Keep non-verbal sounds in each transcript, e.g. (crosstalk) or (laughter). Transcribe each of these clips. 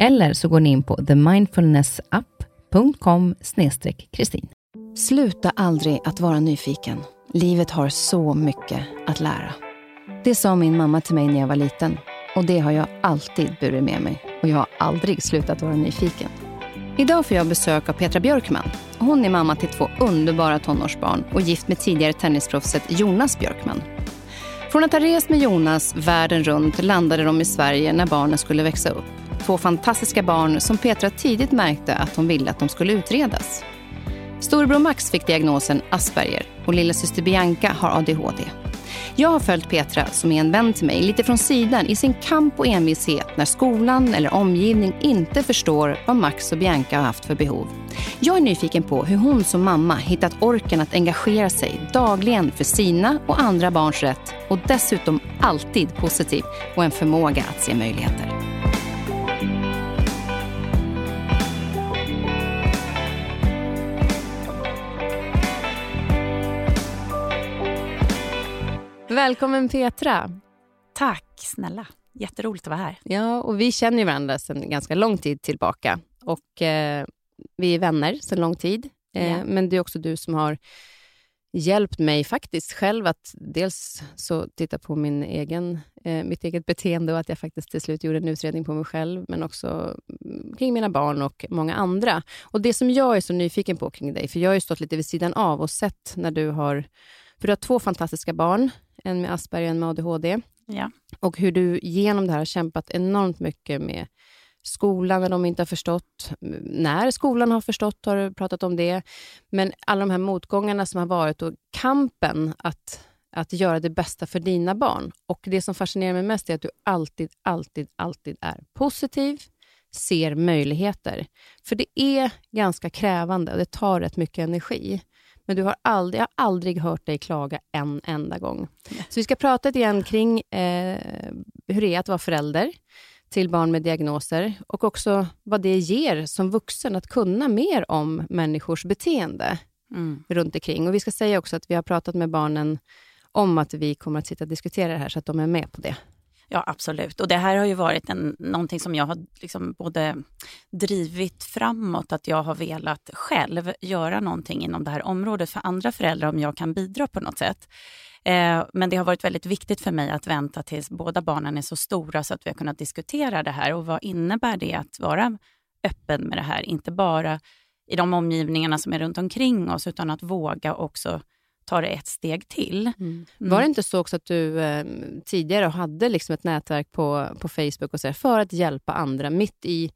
Eller så går ni in på themindfulnessapp.com kristin. Sluta aldrig att vara nyfiken. Livet har så mycket att lära. Det sa min mamma till mig när jag var liten och det har jag alltid burit med mig och jag har aldrig slutat vara nyfiken. Idag får jag besök av Petra Björkman. Hon är mamma till två underbara tonårsbarn och gift med tidigare tennisproffset Jonas Björkman. Från att ha rest med Jonas världen runt landade de i Sverige när barnen skulle växa upp. Två fantastiska barn som Petra tidigt märkte att hon ville att de skulle utredas. Storebror Max fick diagnosen Asperger och lilla syster Bianca har ADHD. Jag har följt Petra, som är en vän till mig, lite från sidan i sin kamp och envishet när skolan eller omgivning inte förstår vad Max och Bianca har haft för behov. Jag är nyfiken på hur hon som mamma hittat orken att engagera sig dagligen för sina och andra barns rätt och dessutom alltid positiv och en förmåga att se möjligheter. Välkommen Petra. Tack snälla. Jätteroligt att vara här. Ja, och vi känner ju varandra sedan ganska lång tid tillbaka. Och eh, Vi är vänner sedan lång tid. Eh, yeah. Men det är också du som har hjälpt mig faktiskt själv att dels så titta på min egen, eh, mitt eget beteende och att jag faktiskt till slut gjorde en utredning på mig själv, men också kring mina barn och många andra. Och Det som jag är så nyfiken på kring dig, för jag har ju stått lite vid sidan av och sett när du har... För du har två fantastiska barn, en med Asperger och en med ADHD. Ja. Och hur du genom det här har kämpat enormt mycket med skolan när de inte har förstått. När skolan har förstått har du pratat om det. Men alla de här motgångarna som har varit och kampen att, att göra det bästa för dina barn. Och Det som fascinerar mig mest är att du alltid, alltid, alltid är positiv, ser möjligheter. För det är ganska krävande och det tar rätt mycket energi. Men du har aldrig, jag har aldrig hört dig klaga en enda gång. Så vi ska prata grann kring eh, hur det är att vara förälder till barn med diagnoser och också vad det ger som vuxen att kunna mer om människors beteende mm. runt omkring. Och Vi ska säga också att vi har pratat med barnen om att vi kommer att sitta och diskutera det här, så att de är med på det. Ja, absolut. Och det här har ju varit en, någonting som jag har liksom både drivit framåt, att jag har velat själv göra någonting inom det här området för andra föräldrar, om jag kan bidra på något sätt. Eh, men det har varit väldigt viktigt för mig att vänta tills båda barnen är så stora så att vi har kunnat diskutera det här. Och vad innebär det att vara öppen med det här? Inte bara i de omgivningarna som är runt omkring oss, utan att våga också ta det ett steg till. Mm. Mm. Var det inte så också att du eh, tidigare hade liksom ett nätverk på, på Facebook och så här, för att hjälpa andra mitt i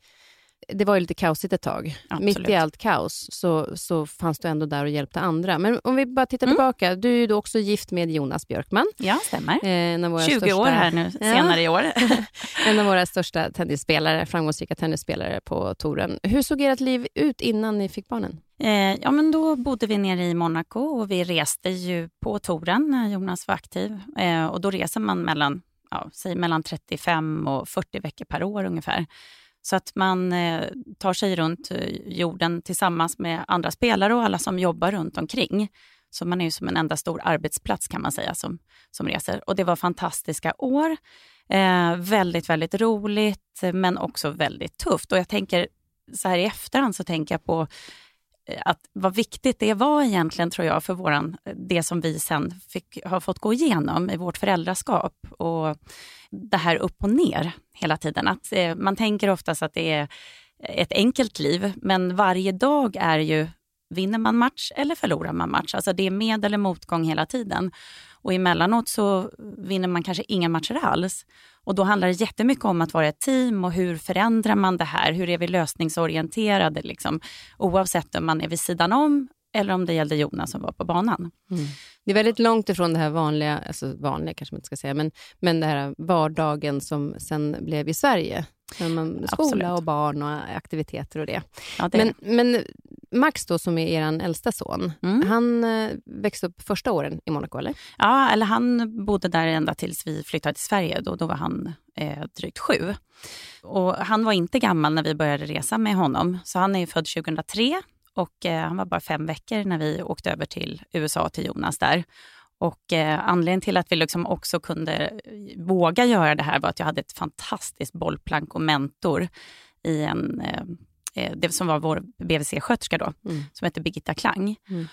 det var ju lite kaosigt ett tag. Absolut. Mitt i allt kaos så, så fanns du ändå där och hjälpte andra. Men om vi bara tittar mm. tillbaka. Du är ju då också gift med Jonas Björkman. Ja, stämmer. Eh, 20 största, år här nu, senare ja. i år. (laughs) (laughs) en av våra största tennisspelare, framgångsrika tennisspelare på touren. Hur såg ert liv ut innan ni fick barnen? Eh, ja, men då bodde vi nere i Monaco och vi reste ju på touren när Jonas var aktiv. Eh, och då reser man mellan, ja, säg mellan 35 och 40 veckor per år ungefär. Så att man eh, tar sig runt eh, jorden tillsammans med andra spelare och alla som jobbar runt omkring. Så man är ju som en enda stor arbetsplats kan man säga som, som reser. Och det var fantastiska år. Eh, väldigt, väldigt roligt men också väldigt tufft. Och jag tänker så här i efterhand så tänker jag på Eh, att vad viktigt det var egentligen, tror jag, för våran, eh, det som vi sen fick, har fått gå igenom i vårt föräldraskap. Och det här upp och ner hela tiden. Att, eh, man tänker oftast att det är ett enkelt liv, men varje dag är ju vinner man match eller förlorar man match. Alltså det är med eller motgång hela tiden. Och emellanåt så vinner man kanske inga matcher alls. Och då handlar det jättemycket om att vara ett team och hur förändrar man det här? Hur är vi lösningsorienterade? Liksom? Oavsett om man är vid sidan om eller om det gällde Jonas som var på banan. Mm. Det är väldigt långt ifrån det här vanliga, alltså vanliga kanske man inte ska säga, men, men det här vardagen som sen blev i Sverige. Man, skola Absolut. och barn och aktiviteter och det. Ja, det men, men Max då, som är er äldsta son, mm. han eh, växte upp första åren i Monaco, eller? Ja, eller han bodde där ända tills vi flyttade till Sverige. Då, då var han eh, drygt sju. Och han var inte gammal när vi började resa med honom, så han är född 2003 och eh, han var bara fem veckor när vi åkte över till USA, till Jonas där. Och eh, anledningen till att vi liksom också kunde eh, våga göra det här var att jag hade ett fantastiskt bollplank och mentor i en, eh, eh det som var vår BVC-sköterska då, mm. som hette Birgitta Klang. Mm.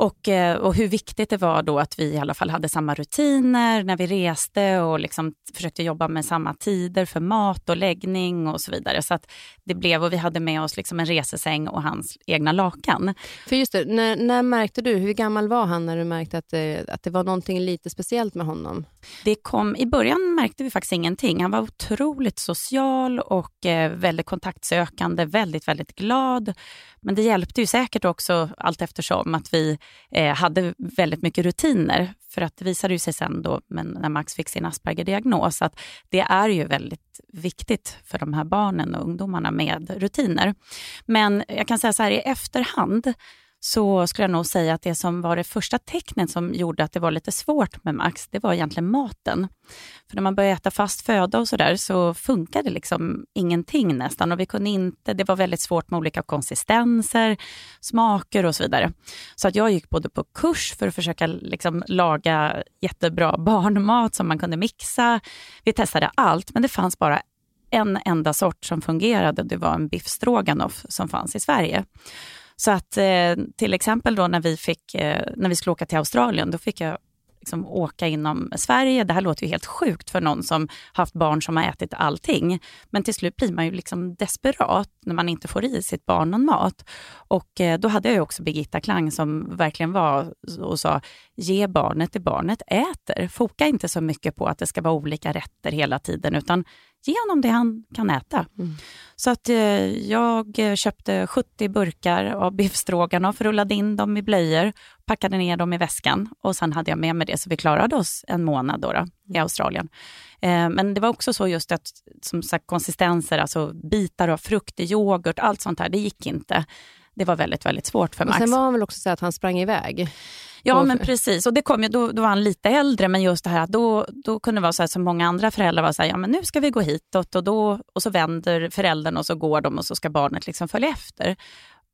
Och, eh, och hur viktigt det var då att vi i alla fall hade samma rutiner när vi reste och liksom försökte jobba med samma tider för mat och läggning och så vidare. Så att det blev, och vi hade med oss liksom en resesäng och hans egna lakan. För just det, när, när märkte du, hur gammal var han när du märkte att det, att det var någonting lite speciellt med honom? Det kom, I början märkte vi faktiskt ingenting. Han var otroligt social och eh, väldigt kontaktsökande, väldigt, väldigt glad. Men det hjälpte ju säkert också allt eftersom att vi eh, hade väldigt mycket rutiner. För att det visade sig sen då, men när Max fick sin Asperger-diagnos, att det är ju väldigt viktigt för de här barnen och ungdomarna med rutiner. Men jag kan säga så här i efterhand, så skulle jag nog säga att det som var det första tecknet som gjorde att det var lite svårt med Max, det var egentligen maten. För när man började äta fast föda och sådär så funkade liksom ingenting nästan och vi kunde inte, det var väldigt svårt med olika konsistenser, smaker och så vidare. Så att jag gick både på kurs för att försöka liksom laga jättebra (laughs) barnmat som man kunde mixa. Vi testade allt, men det fanns bara en enda sort som fungerade. Det var en biff stroganoff som fanns i Sverige. Så att eh, till exempel då när vi, fick, eh, när vi skulle åka till Australien, då fick jag liksom åka inom Sverige. Det här låter ju helt sjukt för någon som haft barn som har ätit allting. Men till slut blir man ju liksom desperat när man inte får i sitt barn någon mat. Och eh, då hade jag också Birgitta Klang som verkligen var och sa, ge barnet det barnet äter. Foka inte så mycket på att det ska vara olika rätter hela tiden, utan ge honom det han kan äta. Mm. Så att eh, jag köpte 70 burkar av biff stroganoff, rullade in dem i blöjor, packade ner dem i väskan och sen hade jag med mig det, så vi klarade oss en månad då, då i mm. Australien. Eh, men det var också så just att som sagt, konsistenser, alltså bitar av frukt i yoghurt, allt sånt här, det gick inte. Det var väldigt, väldigt svårt för Max. Och sen var han väl också så att han sprang iväg? Ja, men precis. Och det kom ju, då, då var han lite äldre, men just det här att då, då kunde det vara så här som många andra föräldrar var så här, ja men nu ska vi gå hitåt och, då, och så vänder föräldern och så går de och så ska barnet liksom följa efter.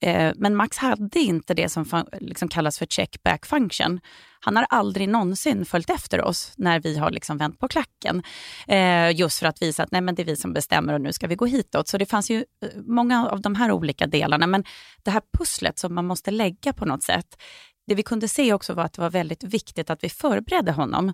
Eh, men Max hade inte det som liksom kallas för check back function. Han har aldrig någonsin följt efter oss när vi har liksom vänt på klacken. Eh, just för att visa att nej, men det är vi som bestämmer och nu ska vi gå hitåt. Så det fanns ju eh, många av de här olika delarna. Men det här pusslet som man måste lägga på något sätt, det vi kunde se också var att det var väldigt viktigt att vi förberedde honom.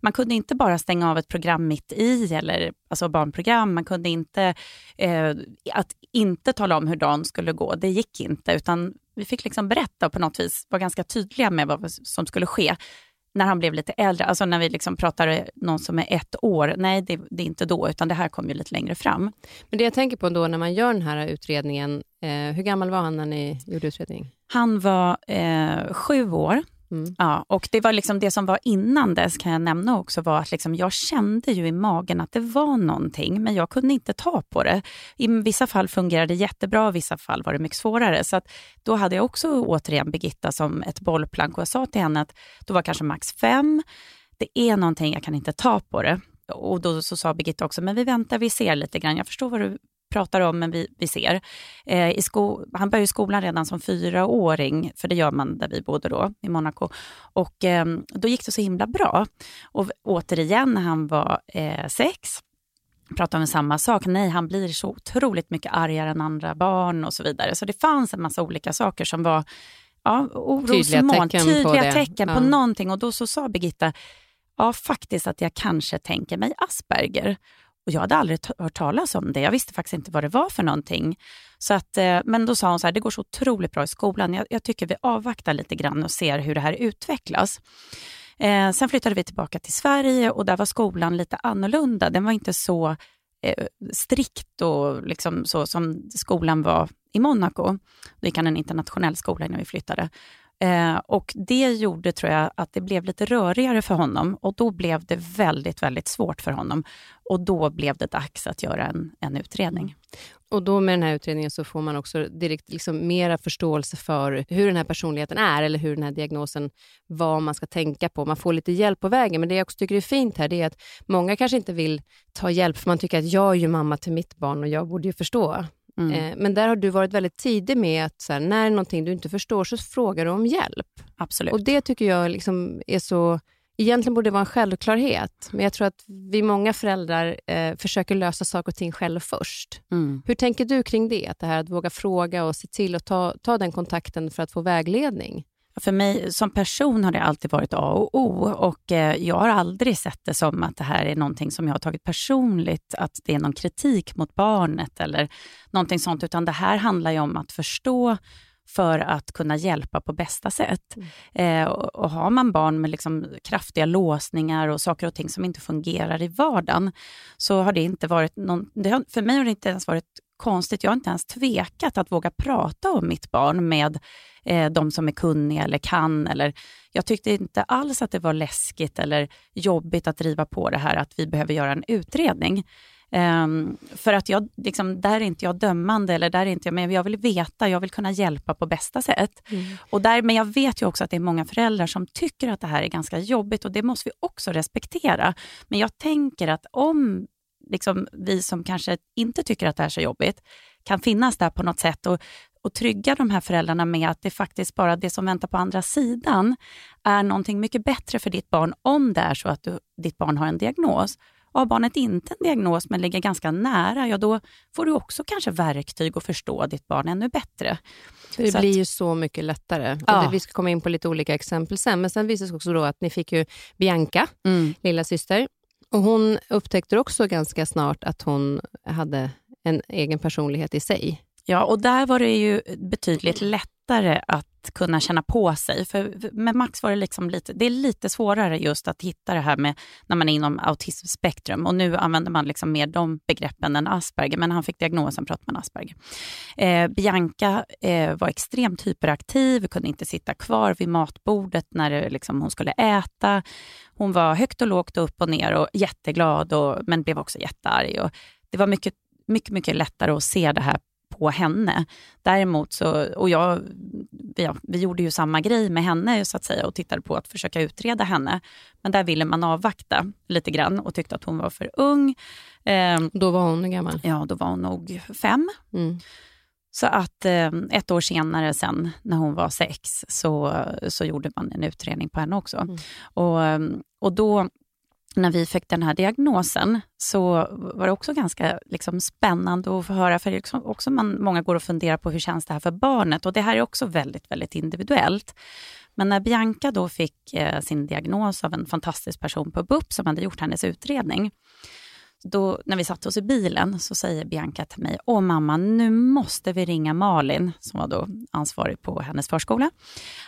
Man kunde inte bara stänga av ett program mitt i, eller alltså barnprogram. Man kunde inte, eh, att inte tala om hur dagen skulle gå, det gick inte. Utan vi fick liksom berätta på något vis vara ganska tydliga med vad som skulle ske när han blev lite äldre, alltså när vi liksom pratar någon som är ett år, nej det, det, är inte då, utan det här kom ju lite längre fram. Men det jag tänker på då när man gör den här utredningen, eh, hur gammal var han när ni gjorde utredningen? Han var eh, sju år. Mm. Ja, och det var liksom det som var innan dess kan jag nämna också var att liksom jag kände ju i magen att det var någonting, men jag kunde inte ta på det. I vissa fall fungerade det jättebra, i vissa fall var det mycket svårare. Så att då hade jag också återigen Birgitta som ett bollplank och jag sa till henne att då var kanske max fem. Det är någonting, jag kan inte ta på det. Och då så sa Birgitta också, men vi väntar, vi ser lite grann. Jag förstår vad du pratar om, men vi, vi ser. Eh, i sko han började skolan redan som fyraåring, för det gör man där vi bodde då, i Monaco. Och eh, då gick det så himla bra. Och återigen, när han var eh, sex, pratade om samma sak. Nej, han blir så otroligt mycket argare än andra barn och så vidare. Så det fanns en massa olika saker som var ja, orosmoln, tydliga tecken, tydliga på, tecken på någonting. Och då så sa Birgitta, ja faktiskt att jag kanske tänker mig Asperger. Och jag hade aldrig hört talas om det. Jag visste faktiskt inte vad det var för någonting. Så att, eh, men då sa hon så här, det går så otroligt bra i skolan. Jag, jag tycker vi avvaktar lite grann och ser hur det här utvecklas. Eh, sen flyttade vi tillbaka till Sverige och där var skolan lite annorlunda. Den var inte så eh, strikt och liksom så som skolan var i Monaco. Då gick han en internationell skola innan vi flyttade. Eh, och det gjorde, tror jag, att det blev lite rörigare för honom och då blev det väldigt, väldigt svårt för honom. Och då blev det dags att göra en, en utredning. Och då med den här utredningen så får man också direkt liksom mera förståelse för hur den här personligheten är eller hur den här diagnosen, vad man ska tänka på. Man får lite hjälp på vägen. Men det jag också tycker är fint här, det är att många kanske inte vill ta hjälp, för man tycker att jag är ju mamma till mitt barn och jag borde ju förstå. Mm. Eh, men där har du varit väldigt tidig med att så här, när någonting du inte förstår så frågar du om hjälp. Absolut. Och det tycker jag liksom är så... Egentligen borde det vara en självklarhet, men jag tror att vi många föräldrar eh, försöker lösa saker och ting själv först. Mm. Hur tänker du kring det? Att det här att våga fråga och se till att ta, ta den kontakten för att få vägledning? För mig som person har det alltid varit A och O och eh, jag har aldrig sett det som att det här är någonting som jag har tagit personligt, att det är någon kritik mot barnet eller någonting sånt, utan det här handlar ju om att förstå för att kunna hjälpa på bästa sätt. Mm. Eh, och, och, har man barn med liksom kraftiga låsningar och saker och ting som inte fungerar i vardagen, så har det inte varit någon... Har, för mig har det inte ens varit konstigt. Jag har inte ens tvekat att våga prata om mitt barn med eh, de som är kunniga eller kan. Eller, jag tyckte inte alls att det var läskigt eller jobbigt att driva på det här att vi behöver göra en utredning. Um, för att jag, liksom, där är inte jag dömande, eller där är inte jag, men jag vill veta, jag vill kunna hjälpa på bästa sätt. Mm. Och där, men jag vet ju också att det är många föräldrar som tycker att det här är ganska jobbigt och det måste vi också respektera. Men jag tänker att om liksom, vi som kanske inte tycker att det här är så jobbigt kan finnas där på något sätt och, och trygga de här föräldrarna med att det faktiskt bara det som väntar på andra sidan är någonting mycket bättre för ditt barn om det är så att du, ditt barn har en diagnos. Har barnet inte en diagnos men ligger ganska nära, ja då får du också kanske verktyg att förstå ditt barn ännu bättre. Det så blir att, ju så mycket lättare. Ja. Det, vi ska komma in på lite olika exempel sen, men sen visade det sig också då att ni fick ju Bianca, mm. lilla syster och Hon upptäckte också ganska snart att hon hade en egen personlighet i sig. Ja, och där var det ju betydligt lättare att kunna känna på sig. För med Max var det liksom lite, det är lite svårare just att hitta det här med när man är inom autismspektrum. Och nu använder man liksom mer de begreppen än Asperger, men han fick diagnosen pratade man Asperger. Eh, Bianca eh, var extremt hyperaktiv, kunde inte sitta kvar vid matbordet när det, liksom, hon skulle äta. Hon var högt och lågt och upp och ner och jätteglad, och, men blev också jättearg. Och det var mycket, mycket, mycket lättare att se det här på henne. Däremot så, och jag, vi, vi gjorde ju samma grej med henne så att säga och tittade på att försöka utreda henne. Men där ville man avvakta lite grann och tyckte att hon var för ung. Eh, då var hon gammal? Ja, då var hon nog fem. Mm. Så att eh, ett år senare sen när hon var sex så, så gjorde man en utredning på henne också. Mm. Och, och då när vi fick den här diagnosen så var det också ganska liksom, spännande att få höra, för liksom också man, många går och funderar på hur känns det här för barnet och det här är också väldigt, väldigt individuellt. Men när Bianca då fick eh, sin diagnos av en fantastisk person på BUP som hade gjort hennes utredning, då, när vi satte oss i bilen så säger Bianca till mig, åh mamma, nu måste vi ringa Malin, som var då ansvarig på hennes förskola,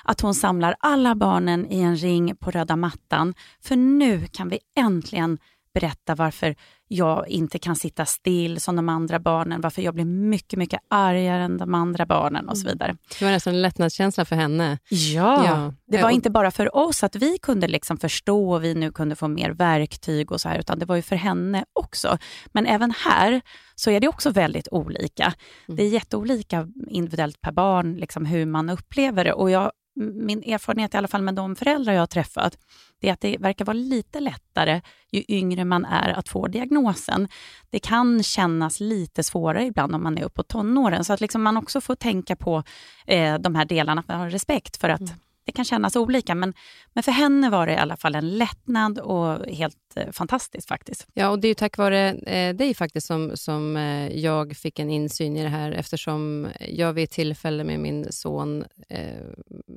att hon samlar alla barnen i en ring på röda mattan, för nu kan vi äntligen berätta varför jag inte kan sitta still som de andra barnen, varför jag blir mycket, mycket argare än de andra barnen och så mm. vidare. Det var nästan en lättnadskänsla för henne. Ja, ja. det var inte bara för oss att vi kunde liksom förstå och vi nu kunde få mer verktyg och så här, utan det var ju för henne också. Men även här så är det också väldigt olika. Mm. Det är jätteolika individuellt per barn, liksom hur man upplever det. Och jag min erfarenhet i alla fall med de föräldrar jag har träffat, det är att det verkar vara lite lättare ju yngre man är att få diagnosen. Det kan kännas lite svårare ibland om man är uppåt tonåren, så att liksom man också får tänka på eh, de här delarna, att man har respekt för att mm det kan kännas olika, men, men för henne var det i alla fall en lättnad och helt eh, fantastiskt faktiskt. Ja, och det är ju tack vare eh, dig faktiskt som, som eh, jag fick en insyn i det här eftersom jag vid ett tillfälle med min son, eh,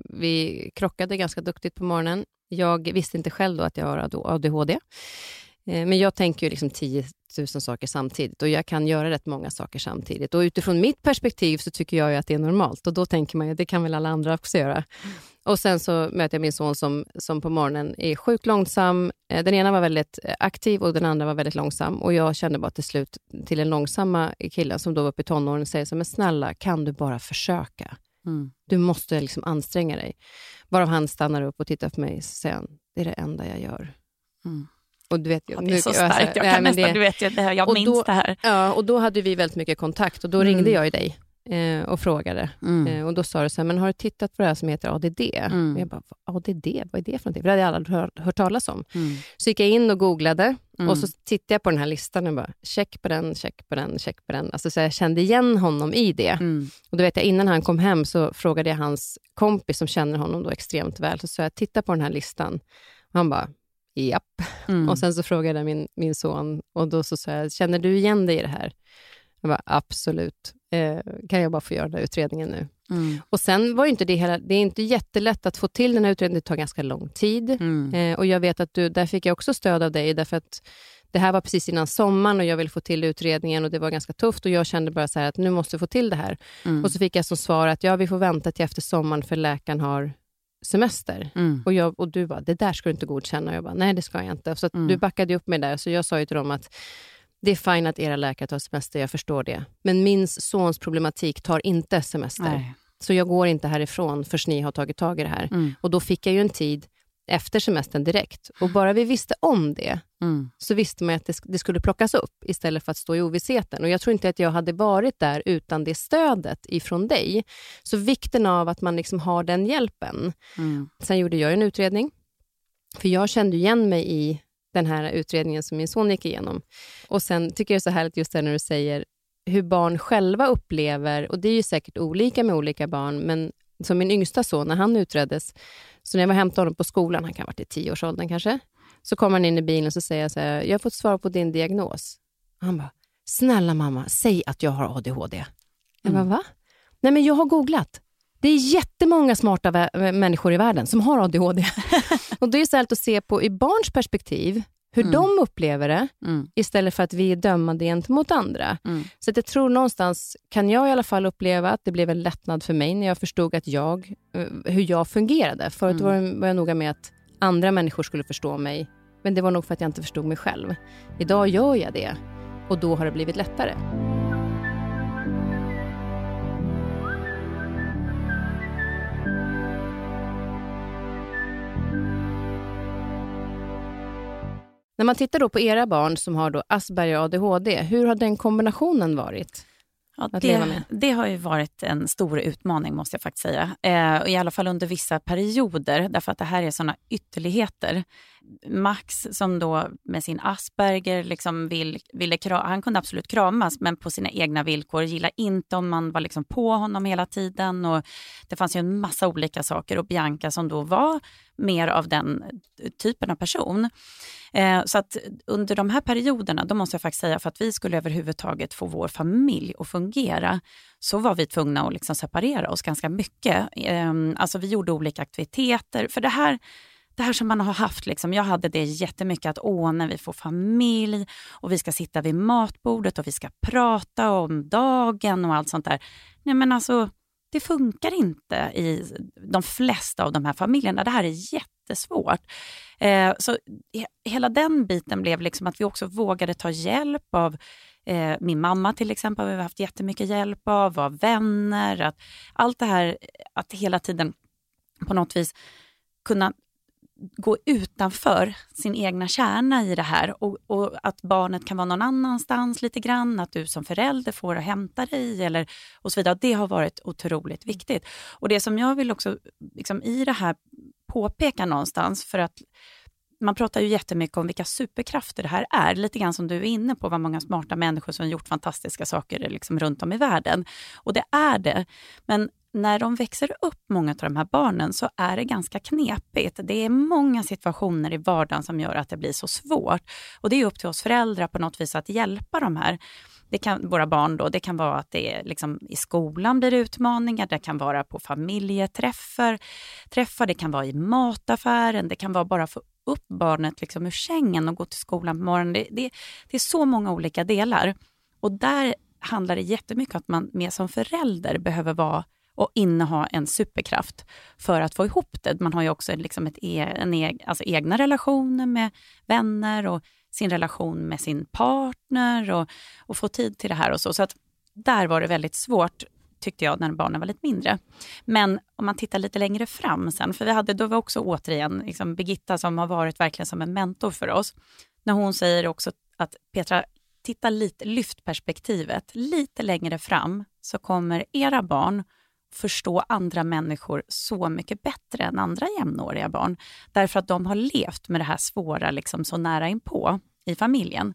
vi krockade ganska duktigt på morgonen. Jag visste inte själv då att jag har ADHD. Eh, men jag tänker ju liksom 10 000 saker samtidigt och jag kan göra rätt många saker samtidigt. Och utifrån mitt perspektiv så tycker jag att det är normalt och då tänker man att det kan väl alla andra också göra. Och sen så möter jag min son som, som på morgonen är sjukt långsam. Eh, den ena var väldigt eh, aktiv och den andra var väldigt långsam. Och jag kände bara till slut till den långsamma killen som då var uppe i tonåren, säger så men snälla, kan du bara försöka? Mm. Du måste liksom anstränga dig. Varav han stannar upp och tittar på mig och säger, det är det enda jag gör. Mm. Och du vet, ja, det är så starkt. Alltså, jag, kan nästan, det, du vet, jag, jag minns då, det här. Ja, och då hade vi väldigt mycket kontakt och då mm. ringde jag ju dig eh, och frågade. Mm. Eh, och Då sa du så här, men har du tittat på det här som heter ADD? Mm. Och jag bara, ADD, vad är det för någonting? För det hade jag aldrig hört, hört talas om. Mm. Så gick jag in och googlade och så mm. tittade jag på den här listan och bara, check på den, check på den, check på den. Alltså, så jag kände igen honom i det. Mm. Och då vet jag, innan han kom hem så frågade jag hans kompis som känner honom då extremt väl, så sa jag, titta på den här listan. Och han bara, japp. Mm. Och sen så frågade jag min, min son och då så sa jag, känner du igen dig i det här? Jag bara, absolut. Eh, kan jag bara få göra den här utredningen nu? Mm. Och sen var inte det hela, det är inte jättelätt att få till den här utredningen, det tar ganska lång tid. Mm. Eh, och jag vet att du, där fick jag också stöd av dig, därför att det här var precis innan sommaren och jag ville få till utredningen och det var ganska tufft och jag kände bara så att nu måste vi få till det här. Mm. Och så fick jag som svar att ja, vi får vänta till efter sommaren för läkaren har semester. Mm. Och, jag, och du bara, det där ska du inte godkänna. Och jag bara, nej det ska jag inte. Så mm. du backade upp mig där. Så jag sa ju till dem att det är fint att era läkare tar semester, jag förstår det. Men min sons problematik tar inte semester. Nej. Så jag går inte härifrån förrän ni har tagit tag i det här. Mm. Och då fick jag ju en tid efter semestern direkt. Och bara vi visste om det, mm. så visste man att det, det, skulle plockas upp istället för att stå i ovissheten. Och Jag tror inte att jag hade varit där utan det stödet ifrån dig. Så vikten av att man liksom har den hjälpen. Mm. Sen gjorde jag en utredning, för jag kände igen mig i den här utredningen som min son gick igenom. Och Sen tycker jag det är så härligt just det när du säger hur barn själva upplever, och det är ju säkert olika med olika barn, men som min yngsta son, när han utreddes, så när jag var hämtade honom på skolan, han kan ha varit i tioårsåldern kanske, så kommer han in i bilen och så säger jag så här, jag har fått svar på din diagnos. Och han bara, snälla mamma, säg att jag har ADHD. Jag bara, mm. va? Nej men jag har googlat. Det är jättemånga smarta människor i världen som har ADHD. (laughs) och det är så att se på i barns perspektiv, hur mm. de upplever det, mm. istället för att vi är dömande gentemot andra. Mm. Så att jag tror någonstans, kan jag i alla fall uppleva att det blev en lättnad för mig när jag förstod att jag, eh, hur jag fungerade. Förut mm. var jag noga med att andra människor skulle förstå mig, men det var nog för att jag inte förstod mig själv. Idag gör jag det och då har det blivit lättare. När man tittar då på era barn som har då Asperger och ADHD, hur har den kombinationen varit? Ja, det, det, har ju varit en stor utmaning, måste jag faktiskt säga. Eh, I alla fall under vissa perioder, därför att det här är såna ytterligheter. Max, som då med sin Asperger liksom vill, ville han kunde absolut kramas, men på sina egna villkor. Gillar inte om man var liksom på honom hela tiden. Och det fanns ju en massa olika saker. Och Bianca som då var mer av den typen av person. Eh, så att under de här perioderna, då måste jag faktiskt säga, för att vi skulle överhuvudtaget få vår familj att fungera, så var vi tvungna att liksom separera oss ganska mycket. Eh, alltså vi gjorde olika aktiviteter, för det här det här som man har haft, liksom, jag hade det jättemycket att åh, när vi får familj och vi ska sitta vid matbordet och vi ska prata om dagen och allt sånt där. Nej men alltså, det funkar inte i de flesta av de här familjerna. Det här är jättesvårt. Eh, så hela den biten blev liksom att vi också vågade ta hjälp av eh, min mamma till exempel, har vi haft jättemycket hjälp av, av vänner. Att, allt det här, att hela tiden på något vis kunna gå utanför sin egna kärna i det här och, och, att barnet kan vara någon annanstans lite grann, att du som förälder får och hämta dig eller och så vidare. Det har varit otroligt viktigt. Och det som jag vill också liksom, i det här påpeka någonstans, för att man pratar ju jättemycket om vilka superkrafter det här är, lite grann som du är inne på, vad många smarta människor som har gjort fantastiska saker liksom runt om i världen. Och det är det. Men när de växer upp, många av de här barnen, så är det ganska knepigt. Det är många situationer i vardagen som gör att det blir så svårt. Och det är upp till oss föräldrar på något vis att hjälpa de här det kan, våra barn då, det kan vara att det är liksom, i skolan blir det utmaningar, det kan vara på familjeträffar, träffar, det kan vara i mataffären, det kan vara bara få upp barnet liksom ur sängen och gå till skolan på morgonen. Det, det, det är så många olika delar. Och där handlar det jättemycket om att man mer som förälder behöver vara och inneha en superkraft för att få ihop det. Man har ju också liksom ett e, en e, alltså egna relationer med vänner och sin relation med sin partner och, och få tid till det här och så. Så att där var det väldigt svårt tyckte jag när barnen var lite mindre. Men om man tittar lite längre fram sen, för vi hade då var också återigen liksom Birgitta som har varit verkligen som en mentor för oss. När hon säger också att Petra, titta lite, lyft perspektivet. Lite längre fram så kommer era barn förstå andra människor så mycket bättre än andra jämnåriga barn. Därför att de har levt med det här svåra liksom så nära inpå i familjen.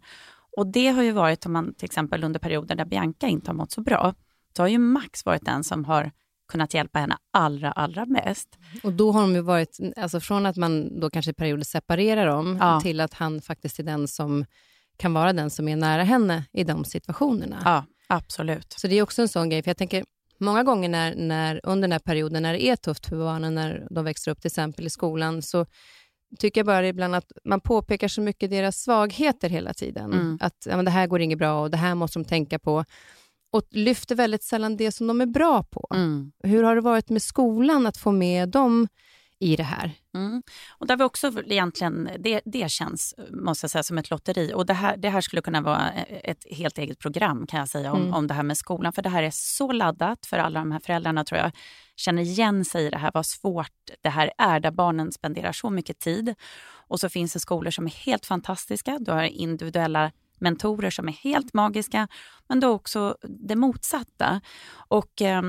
Och det har ju varit, om man till exempel under perioder där Bianca inte har mått så bra, så har ju Max varit den som har kunnat hjälpa henne allra, allra mest. Och då har de ju varit, alltså från att man då kanske i perioder separerar dem, ja. till att han faktiskt är den som kan vara den som är nära henne i de situationerna. Ja, absolut. Så det är också en sån grej, för jag tänker, många gånger när, när, under den här perioden när det är tufft för barnen, när de växer upp till exempel i skolan, så tycker jag bara ibland att man påpekar så mycket deras svagheter hela tiden. Mm. Att ja, men det här går inget bra och det här måste de tänka på. Och lyfter väldigt sällan det som de är bra på. Mm. Hur har det varit med skolan att få med dem i det här? Mm. Och där vi också egentligen, det, det känns måste jag säga som ett lotteri. Och det här, det här skulle kunna vara ett helt eget program kan jag säga om, mm. om det här med skolan. För det här är så laddat för alla de här föräldrarna tror jag känner igen sig i det här, vad svårt det här är, där barnen spenderar så mycket tid. Och så finns det skolor som är helt fantastiska. Du har individuella mentorer som är helt magiska, men då också det motsatta. Och eh,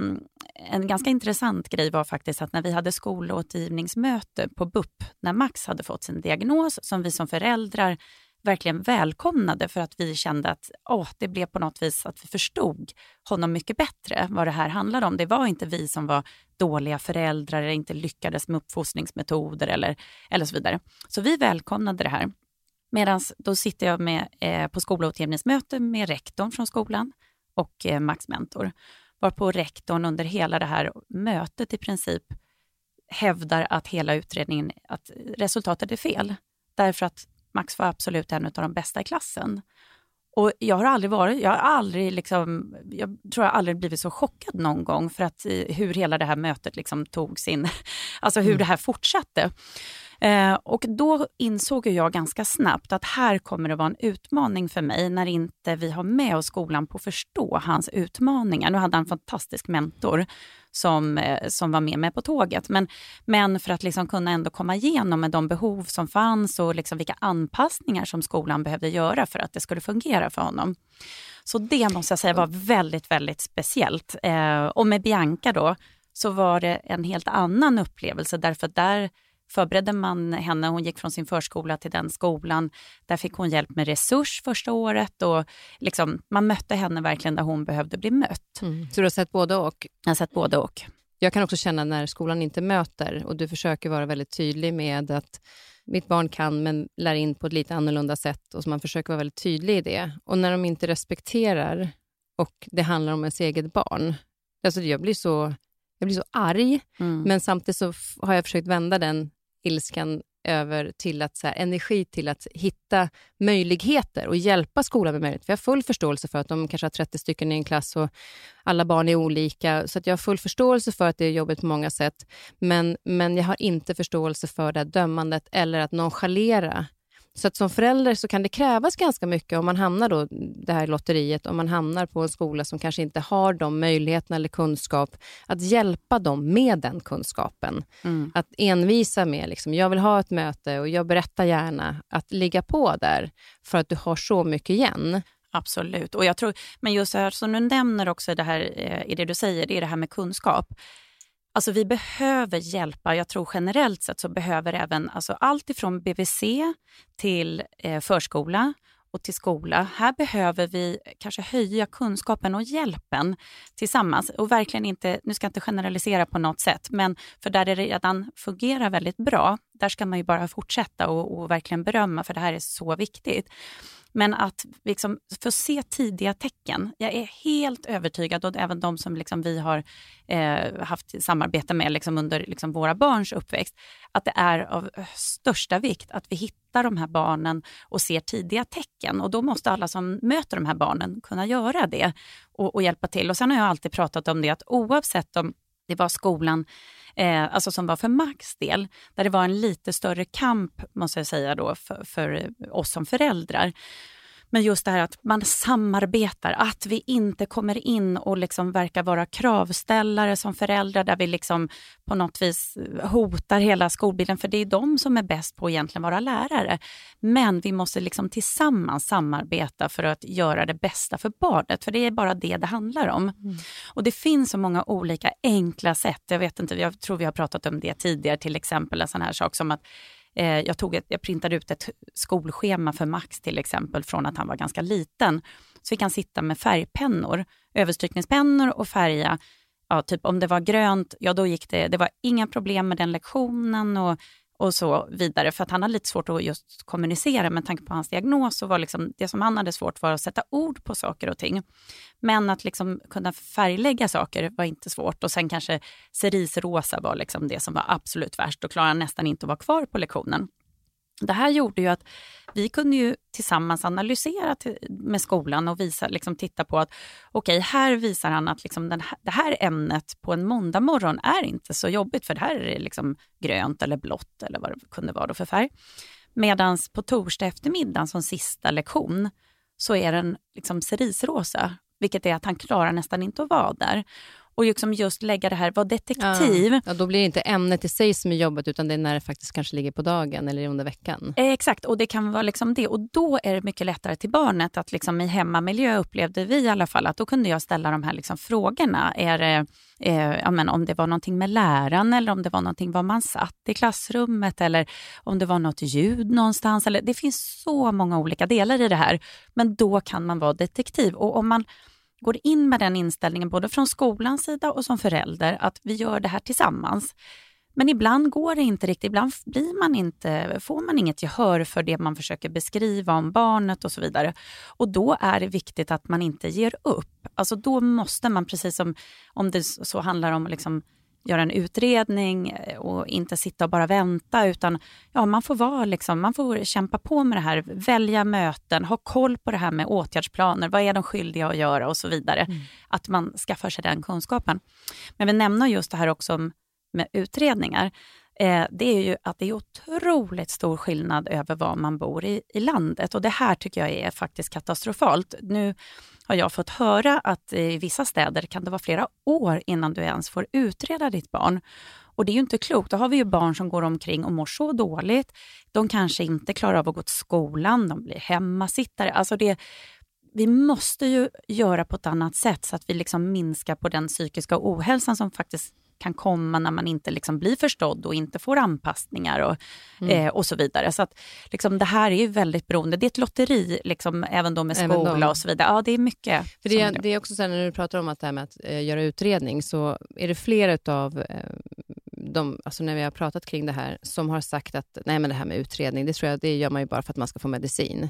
en ganska intressant grej var faktiskt att när vi hade skolåtgivningsmöte på BUP, när Max hade fått sin diagnos, som vi som föräldrar verkligen välkomnade för att vi kände att åh, det blev på något vis att vi förstod honom mycket bättre vad det här handlade om. Det var inte vi som var dåliga föräldrar eller inte lyckades med uppfostringsmetoder eller, eller så vidare. Så vi välkomnade det här. Medan då sitter jag med, eh, på skolåtgärningsmöte med rektorn från skolan och eh, Max mentor. Varpå rektorn under hela det här mötet i princip hävdar att hela utredningen, att resultatet är fel. Därför att Max var absolut en av de bästa i klassen. Och jag har aldrig varit, jag har aldrig liksom, jag tror jag aldrig blivit så chockad någon gång för att eh, hur hela det här mötet liksom tog sin, (laughs) alltså hur mm. det här fortsatte. Eh, och då insåg jag ganska snabbt att här kommer det vara en utmaning för mig när inte vi har med oss skolan på att förstå hans utmaningar. Nu hade han en fantastisk mentor som, eh, som var med mig på tåget. Men, men för att liksom kunna ändå komma igenom med de behov som fanns och liksom vilka anpassningar som skolan behövde göra för att det skulle fungera för honom. Så det måste jag säga var väldigt, väldigt speciellt. Eh, och med Bianca då, så var det en helt annan upplevelse därför att där förberedde man henne. Hon gick från sin förskola till den skolan. Där fick hon hjälp med resurs första året och liksom, man mötte henne verkligen där hon behövde bli mött. Mm. Så du har sett både och? Jag har sett både och. Jag kan också känna när skolan inte möter och du försöker vara väldigt tydlig med att mitt barn kan men lär in på ett lite annorlunda sätt och så man försöker vara väldigt tydlig i det. Och när de inte respekterar och det handlar om ens eget barn. Alltså jag blir så, jag blir så arg, mm. men samtidigt så har jag försökt vända den ilskan över till att, så här, energi till att hitta möjligheter och hjälpa skolan med möjligheter. För jag har full förståelse för att de kanske har 30 stycken i en klass och alla barn är olika. Så att jag har full förståelse för att det är jobbigt på många sätt. Men, men jag har inte förståelse för det här dömandet eller att nonchalera så att som förälder så kan det krävas ganska mycket om man hamnar då det här lotteriet, om man hamnar på en skola som kanske inte har de möjligheterna eller kunskap, att hjälpa dem med den kunskapen. Mm. Att envisa med, liksom, jag vill ha ett möte och jag berättar gärna, att ligga på där för att du har så mycket igen. Absolut. Och jag tror, men just här som du nämner också det här, eh, i det du säger, det är det här med kunskap. Alltså vi behöver hjälpa, jag tror generellt sett så behöver även alltså allt ifrån BVC till eh, förskola och till skola. Här behöver vi kanske höja kunskapen och hjälpen tillsammans. Och verkligen inte, nu ska jag inte generalisera på något sätt, men för där det redan fungerar väldigt bra, där ska man ju bara fortsätta och, och verkligen berömma, för det här är så viktigt. Men att liksom få se tidiga tecken. Jag är helt övertygad, och även de som liksom vi har eh, haft samarbete med liksom under liksom våra barns uppväxt, att det är av eh, största vikt att vi hittar de här barnen och ser tidiga tecken. Och då måste alla som möter de här barnen kunna göra det och, och hjälpa till. Och Sen har jag alltid pratat om det att oavsett om det var skolan eh, alltså som var för Max del, där det var en lite större kamp måste jag säga då för, för oss som föräldrar. Men just det här att man samarbetar, att vi inte kommer in och liksom verkar vara kravställare som föräldrar där vi liksom på något vis hotar hela skolbilden, för det är de som är bäst på att egentligen vara lärare. Men vi måste liksom tillsammans samarbeta för att göra det bästa för barnet, för det är bara det det handlar om. Mm. Och det finns så många olika enkla sätt, jag vet inte, jag tror vi har pratat om det tidigare, till exempel en sån här sak som att Eh, Eh, jag, tog ett, jag printade ut ett skolschema för Max till exempel från att han var ganska liten. Så fick han sitta med färgpennor, överstrykningspennor och färga. Ja, typ om det var grönt, ja då gick det, det var inga problem med den lektionen och och så vidare. För att han hade lite svårt att just kommunicera med tanke på hans diagnos. Så var liksom, det som han hade svårt var att sätta ord på saker och ting. Men att liksom kunna färglägga saker var inte svårt. Och sen kanske cerisrosa var liksom det som var absolut värst. Då klarade han nästan inte att vara kvar på lektionen. Det här gjorde ju att vi kunde ju tillsammans analysera med skolan och visa, liksom, titta på att okej, okay, här visar han att liksom den här, det här ämnet på en måndag morgon är inte så jobbigt, för det här är liksom grönt eller blått eller vad det kunde vara för färg. Medan på torsdag eftermiddag som sista lektion så är den liksom cerisrosa, vilket är att han klarar nästan inte att vara där och liksom just lägga det här, vara detektiv. Ja. ja. då blir det inte ämnet i sig som är jobbet utan det är när det faktiskt kanske ligger på dagen eller under veckan. Eh, exakt, och det kan vara liksom det. Och då är det mycket lättare till barnet att liksom i hemmamiljö upplevde vi i alla fall att då kunde jag ställa de här liksom frågorna. Är det, eh, ja, men om det var någonting med läraren eller om det var någonting var man satt i klassrummet eller om det var något ljud någonstans. Eller, det finns så många olika delar i det här. Men då kan man vara detektiv. Och om man går in med den inställningen både från skolans sida och som förälder att vi gör det här tillsammans. Men ibland går det inte riktigt, ibland blir man inte, får man inget gehör för det man försöker beskriva om barnet och så vidare. Och då är det viktigt att man inte ger upp. Alltså då måste man, precis som om det så handlar om liksom göra en utredning eh, och inte sitta och bara vänta utan ja, man får vara liksom, man får kämpa på med det här, välja möten, ha koll på det här med åtgärdsplaner, vad är de skyldiga att göra och så vidare. Mm. Att man skaffar sig den kunskapen. Men vi nämner just det här också med utredningar. Eh, det är ju att det är otroligt stor skillnad över var man bor i, i landet och det här tycker jag är faktiskt katastrofalt. Nu har jag fått höra att i vissa städer kan det vara flera år innan du ens får utreda ditt barn. Och det är ju inte klokt. Då har vi ju barn som går omkring och mår så dåligt. De kanske inte klarar av att gå till skolan, de blir hemmasittare. Alltså det, vi måste ju göra på ett annat sätt så att vi liksom minskar på den psykiska ohälsan som faktiskt kan komma när man inte liksom blir förstådd och inte får anpassningar och, mm. eh, och så vidare. Så att, liksom, det här är ju väldigt beroende. Det är ett lotteri, liksom, även då med skola och så vidare. Ja, det är mycket. För det, är, det är också så här, när du pratar om att, det här med att eh, göra utredning, så är det flera av eh, de, alltså när vi har pratat kring det här, som har sagt att nej men det här med utredning, det tror jag det gör man ju bara för att man ska få medicin.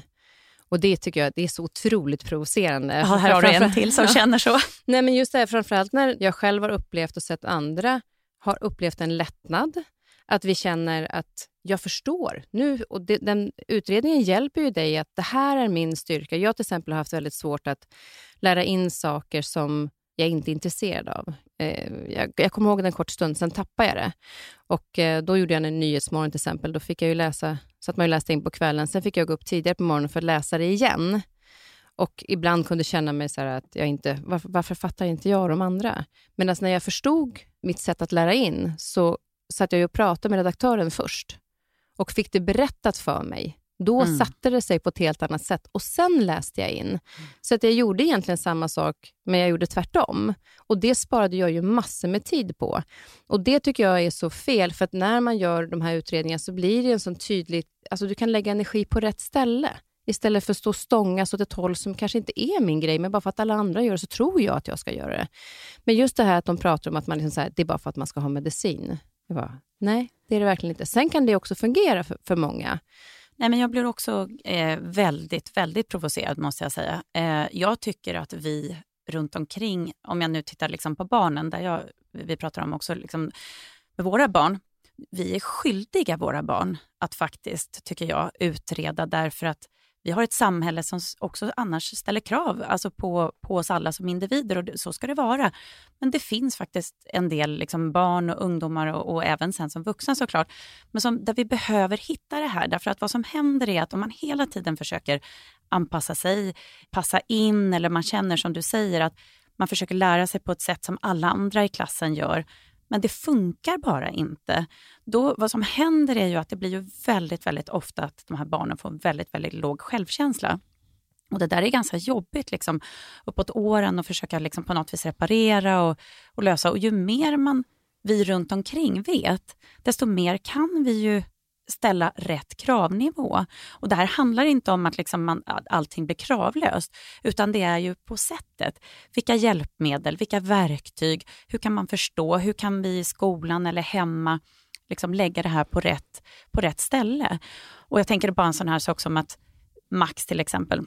Och det tycker jag det är så otroligt provocerande. Ja, här har du en till som känner så. (laughs) Nej, men just det här, framförallt när jag själv har upplevt och sett andra har upplevt en lättnad. Att vi känner att jag förstår nu. Och det, den utredningen hjälper ju dig att det här är min styrka. Jag till exempel har haft väldigt svårt att lära in saker som jag inte är intresserad av. Eh, jag, jag kommer ihåg en kort stund, sen tappade jag det. Och eh, Då gjorde jag en nyhetsmorgon till exempel. Då fick jag ju läsa, satt man ju läste in på kvällen. Sen fick jag gå upp tidigare på morgonen för att läsa det igen. Och ibland kunde känna mig så att jag inte, varför, varför fattar inte jag de andra? Men alltså när jag förstod mitt sätt att lära in så satt jag och pratade med redaktören först och fick det berättat för mig då mm. satte det sig på ett helt annat sätt och sen läste jag in. Så att jag gjorde egentligen samma sak, men jag gjorde tvärtom. Och Det sparade jag ju massor med tid på. Och Det tycker jag är så fel, för att när man gör de här utredningarna så blir det en sån tydlig... Alltså du kan lägga energi på rätt ställe Istället för att stå och stångas åt ett håll som kanske inte är min grej, men bara för att alla andra gör det så tror jag att jag ska göra det. Men just det här att de pratar om att man liksom så här, det är bara för att man ska ha medicin. Bara, nej, det är det verkligen inte. Sen kan det också fungera för, för många. Nej, men jag blir också eh, väldigt, väldigt provocerad måste jag säga. Eh, jag tycker att vi runt omkring, om jag nu tittar liksom på barnen, där jag, vi pratar om också liksom, med våra barn, vi är skyldiga våra barn att faktiskt, tycker jag, utreda därför att vi har ett samhälle som också annars ställer krav alltså på, på oss alla som individer och så ska det vara. Men det finns faktiskt en del liksom barn och ungdomar och, och, även sen som vuxna såklart, men som, där vi behöver hitta det här. Därför att vad som händer är att om man hela tiden försöker anpassa sig, passa in eller man känner som du säger att man försöker lära sig på ett sätt som alla andra i klassen gör, men det funkar bara inte. Då, vad som händer är ju att det blir ju väldigt, väldigt ofta att de här barnen får väldigt, väldigt låg självkänsla. Och Det där är ganska jobbigt liksom, uppåt åren och försöka liksom på något vis reparera och, och lösa. Och ju mer man, vi runt omkring vet, desto mer kan vi ju ställa rätt kravnivå. Och Det här handlar inte om att liksom man, allting blir kravlöst, utan det är ju på sättet. Vilka hjälpmedel, vilka verktyg, hur kan man förstå, hur kan vi i skolan eller hemma liksom lägga det här på rätt, på rätt ställe? Och Jag tänker bara en sån här sak som att Max till exempel,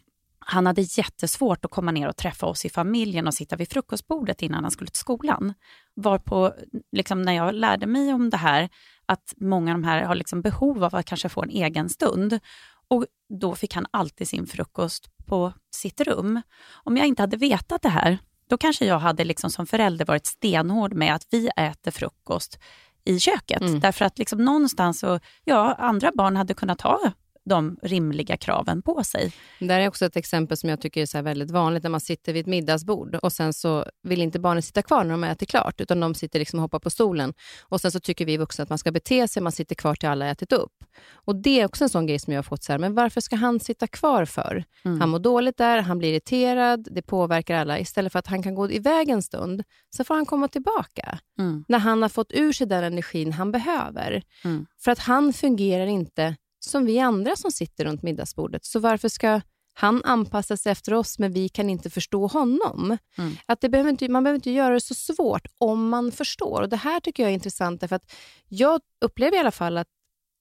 han hade jättesvårt att komma ner och träffa oss i familjen och sitta vid frukostbordet innan han skulle till skolan. Varpå, liksom, när jag lärde mig om det här, att många av de här har liksom behov av att kanske få en egen stund. Och då fick han alltid sin frukost på sitt rum. Om jag inte hade vetat det här, då kanske jag hade liksom som förälder varit stenhård med att vi äter frukost i köket. Mm. Därför att liksom någonstans, så, ja, andra barn hade kunnat ha de rimliga kraven på sig. Det här är också ett exempel som jag tycker är så väldigt vanligt när man sitter vid ett middagsbord och sen så vill inte barnen sitta kvar när de äter klart, utan de sitter liksom och hoppar på stolen. Och sen så tycker vi vuxna att man ska bete sig, man sitter kvar till alla har ätit upp. Och Det är också en sån grej som jag har fått så här, men varför ska han sitta kvar för? Mm. Han mår dåligt där, han blir irriterad, det påverkar alla. Istället för att han kan gå iväg en stund, så får han komma tillbaka. Mm. När han har fått ur sig den energin han behöver. Mm. För att han fungerar inte som vi andra som sitter runt middagsbordet. Så varför ska han anpassa sig efter oss, men vi kan inte förstå honom? Mm. Att det behöver inte, man behöver inte göra det så svårt om man förstår. Och Det här tycker jag är intressant, därför att jag upplever i alla fall att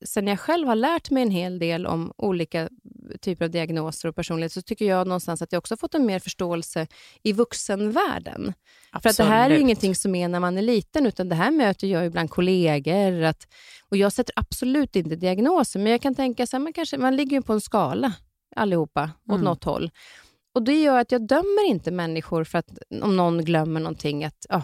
sen jag själv har lärt mig en hel del om olika typer av diagnoser och personlighet, så tycker jag någonstans att jag också fått en mer förståelse i vuxenvärlden. Absolut. För att det här är ingenting som är när man är liten, utan det här möter jag ibland kollegor. Att, och jag sätter absolut inte diagnoser, men jag kan tänka så här, man, kanske, man ligger ju på en skala allihopa, åt mm. något håll. Och Det gör att jag dömer inte människor för att om någon glömmer någonting, att oh,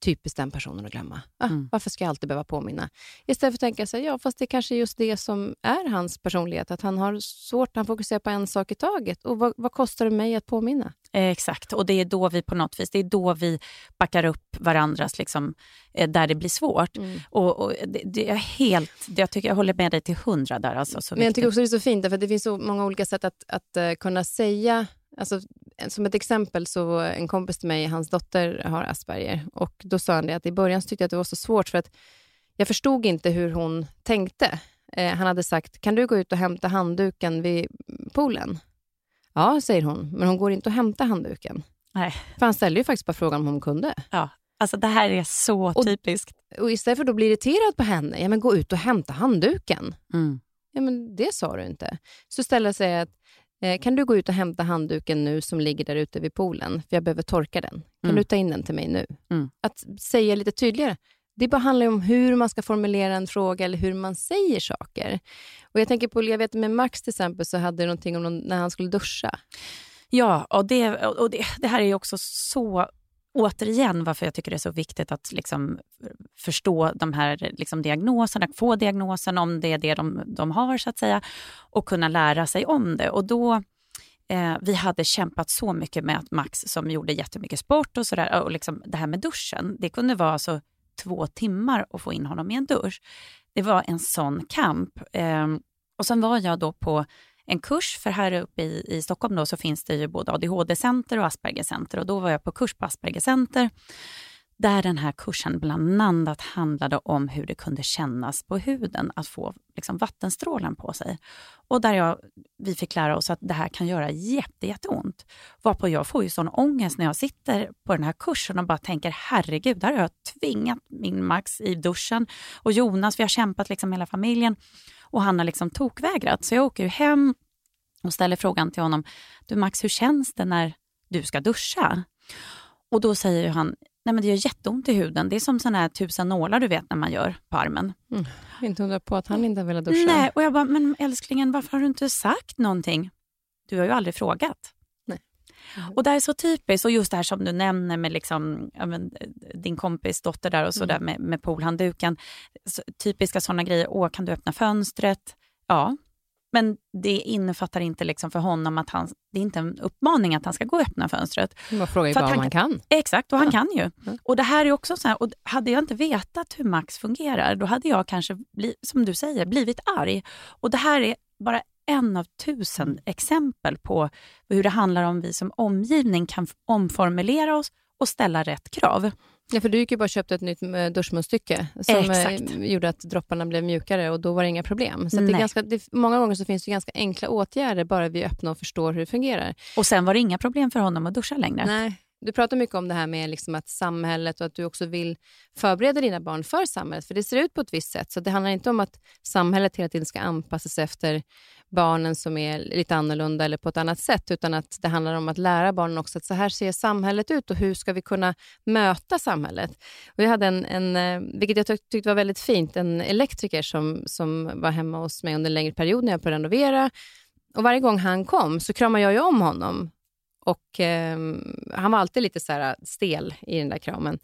typiskt den personen att glömma. Ah, mm. Varför ska jag alltid behöva påminna? Istället för att tänka så här, ja, fast det är kanske är just det som är hans personlighet, att han har svårt, han fokuserar på en sak i taget. Och vad, vad kostar det mig att påminna? Eh, exakt, och det är då vi på något vis, det är då vi backar upp varandras, liksom, eh, där det blir svårt. Mm. Och, och det, det, är helt, det, jag, tycker, jag håller med dig till hundra där. Alltså, så Men jag tycker också det är så fint, för det finns så många olika sätt att, att uh, kunna säga Alltså, som ett exempel, så en kompis till mig, hans dotter har Asperger. Och Då sa han det att i början tyckte jag att det var så svårt, för att jag förstod inte hur hon tänkte. Eh, han hade sagt, kan du gå ut och hämta handduken vid poolen? Ja, säger hon, men hon går inte och hämtar handduken. Nej. För han ställde ju faktiskt bara frågan om hon kunde. Ja, alltså det här är så och, typiskt. Och istället för att bli irriterad på henne, ja men gå ut och hämta handduken. Mm. Ja men det sa du inte. Så ställer sig att kan du gå ut och hämta handduken nu som ligger där ute vid poolen? För jag behöver torka den. Kan mm. du ta in den till mig nu? Mm. Att säga lite tydligare. Det bara handlar om hur man ska formulera en fråga eller hur man säger saker. Och Jag tänker på, jag vet med Max till exempel, så hade det någonting om någon, när han skulle duscha. Ja, och, det, och det, det här är också så återigen varför jag tycker det är så viktigt att liksom förstå de här liksom diagnoserna, få diagnosen om det är det de, de har så att säga och kunna lära sig om det. Och då, eh, vi hade kämpat så mycket med att Max som gjorde jättemycket sport och sådär och liksom det här med duschen, det kunde vara alltså två timmar att få in honom i en dusch. Det var en sån kamp. Eh, och sen var jag då på en kurs, för här uppe i, i Stockholm då, så finns det ju både ADHD-center och Asperger-center och då var jag på kurs på Asperger-center där den här kursen bland annat handlade om hur det kunde kännas på huden att få liksom, vattenstrålen på sig. Och där jag, vi fick lära oss att det här kan göra jätte, jätteont. Varpå jag får ju sån ångest när jag sitter på den här kursen och bara tänker herregud, där har jag tvingat min Max i duschen och Jonas, vi har kämpat liksom hela familjen och han har liksom tokvägrat. Så jag åker hem och ställer frågan till honom, du Max, hur känns det när du ska duscha? Och då säger han, nej men det gör jätteont i huden. Det är som sådana här tusen nålar du vet när man gör på armen. Mm. Inte undra på att han inte har velat duscha. Nej, och jag bara, men älsklingen varför har du inte sagt någonting? Du har ju aldrig frågat. Och det är så typiskt, och just det här som du nämner med liksom, men, din kompis dotter där och så mm. med, med poolhandduken. Så, typiska sådana grejer, åh kan du öppna fönstret? Ja, men det innefattar inte liksom för honom att han, det är inte en uppmaning att han ska gå och öppna fönstret. Man frågar ju bara om han kan. Exakt, och han kan ju. Mm. Och det här är också så här, och hade jag inte vetat hur Max fungerar, då hade jag kanske, bli, som du säger, blivit arg. Och det här är bara en av tusen mm. exempel på hur det handlar om vi som omgivning kan omformulera oss och ställa rätt krav. Ja, för du gick ju bara och köpte ett nytt eh, duschmunstycke som eh, Exakt. gjorde att dropparna blev mjukare och då var det inga problem. Så det är ganska, det, många gånger så finns det ganska enkla åtgärder bara vi öppnar och förstår hur det fungerar. Och sen var det inga problem för honom att duscha längre. Nej, du pratar mycket om det här med liksom att samhället och att du också vill förbereda dina barn för samhället. För det ser ut på ett visst sätt. Så det handlar inte om att samhället hela tiden ska anpassa sig efter barnen som är lite annorlunda eller på ett annat sätt, utan att det handlar om att lära barnen också att så här ser samhället ut och hur ska vi kunna möta samhället? Och jag hade en, en eh, vilket jag tyckte var väldigt fint, en elektriker som, som var hemma hos mig under en längre period när jag började renovera. Och varje gång han kom så kramade jag ju om honom och eh, Han var alltid lite så här äh, stel i den där kramen.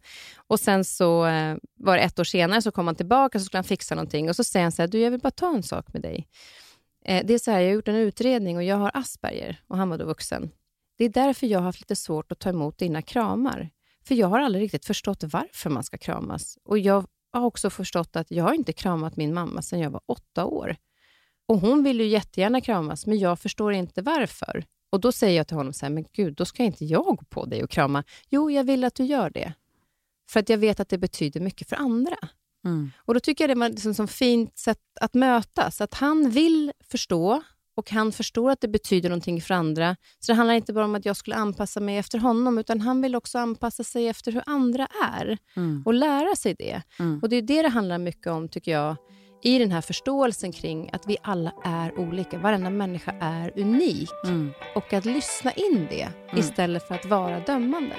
Och Sen så eh, var det ett år senare så kom han tillbaka och så skulle han fixa någonting. Och så säger han så här, du jag vill bara ta en sak med dig. Eh, det är så här, jag har gjort en utredning och jag har Asperger och han var då vuxen. Det är därför jag har haft lite svårt att ta emot dina kramar. För jag har aldrig riktigt förstått varför man ska kramas. Och jag har också förstått att jag har inte kramat min mamma sedan jag var åtta år. Och hon vill ju jättegärna kramas, men jag förstår inte varför. Och Då säger jag till honom så här, men gud, då ska inte jag gå på dig och krama. Jo, jag vill att du gör det. För att jag vet att det betyder mycket för andra. Mm. Och Då tycker jag det var liksom som fint sätt att mötas. Att han vill förstå och han förstår att det betyder någonting för andra. Så det handlar inte bara om att jag skulle anpassa mig efter honom, utan han vill också anpassa sig efter hur andra är mm. och lära sig det. Mm. Och Det är det det handlar mycket om, tycker jag, i den här förståelsen kring att vi alla är olika. Varenda människa är unik. Mm. Och att lyssna in det mm. istället för att vara dömande.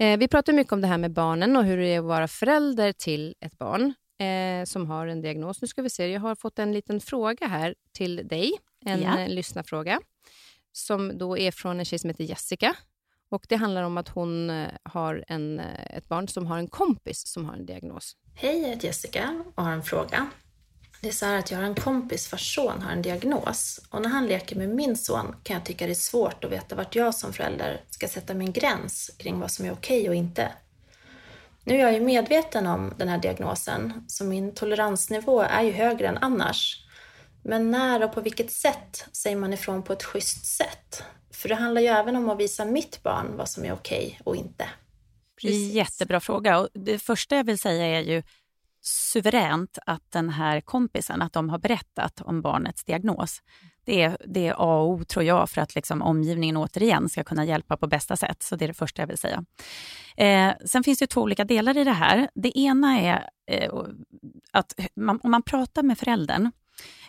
Eh, vi pratar mycket om det här med barnen och hur det är att vara förälder till ett barn eh, som har en diagnos. Nu ska vi se, jag har fått en liten fråga här till dig en ja. Eh, lyssnarfråga som då är från en tjej som heter Jessica. Och Det handlar om att hon eh, har en, eh, ett barn som har en kompis som har en diagnos. Hej, jag heter Jessica och har en fråga. Det är så här att jag har en kompis vars son har en diagnos och när han leker med min son kan jag tycka det är svårt att veta vart jag som förälder ska sätta min gräns kring vad som är okej okay och inte. Nu är jag ju medveten om den här diagnosen, så min toleransnivå är ju högre än annars. Men när och på vilket sätt säger man ifrån på ett schysst sätt? För det handlar ju även om att visa mitt barn vad som är okej okay och inte. Precis. Jättebra fråga. Och det första jag vill säga är ju suveränt att den här kompisen, att de har berättat om barnets diagnos. Det är, det är A och O, tror jag, för att liksom omgivningen återigen ska kunna hjälpa på bästa sätt. Så det är det första jag vill säga. Eh, sen finns det två olika delar i det här. Det ena är eh, att man, om man pratar med föräldern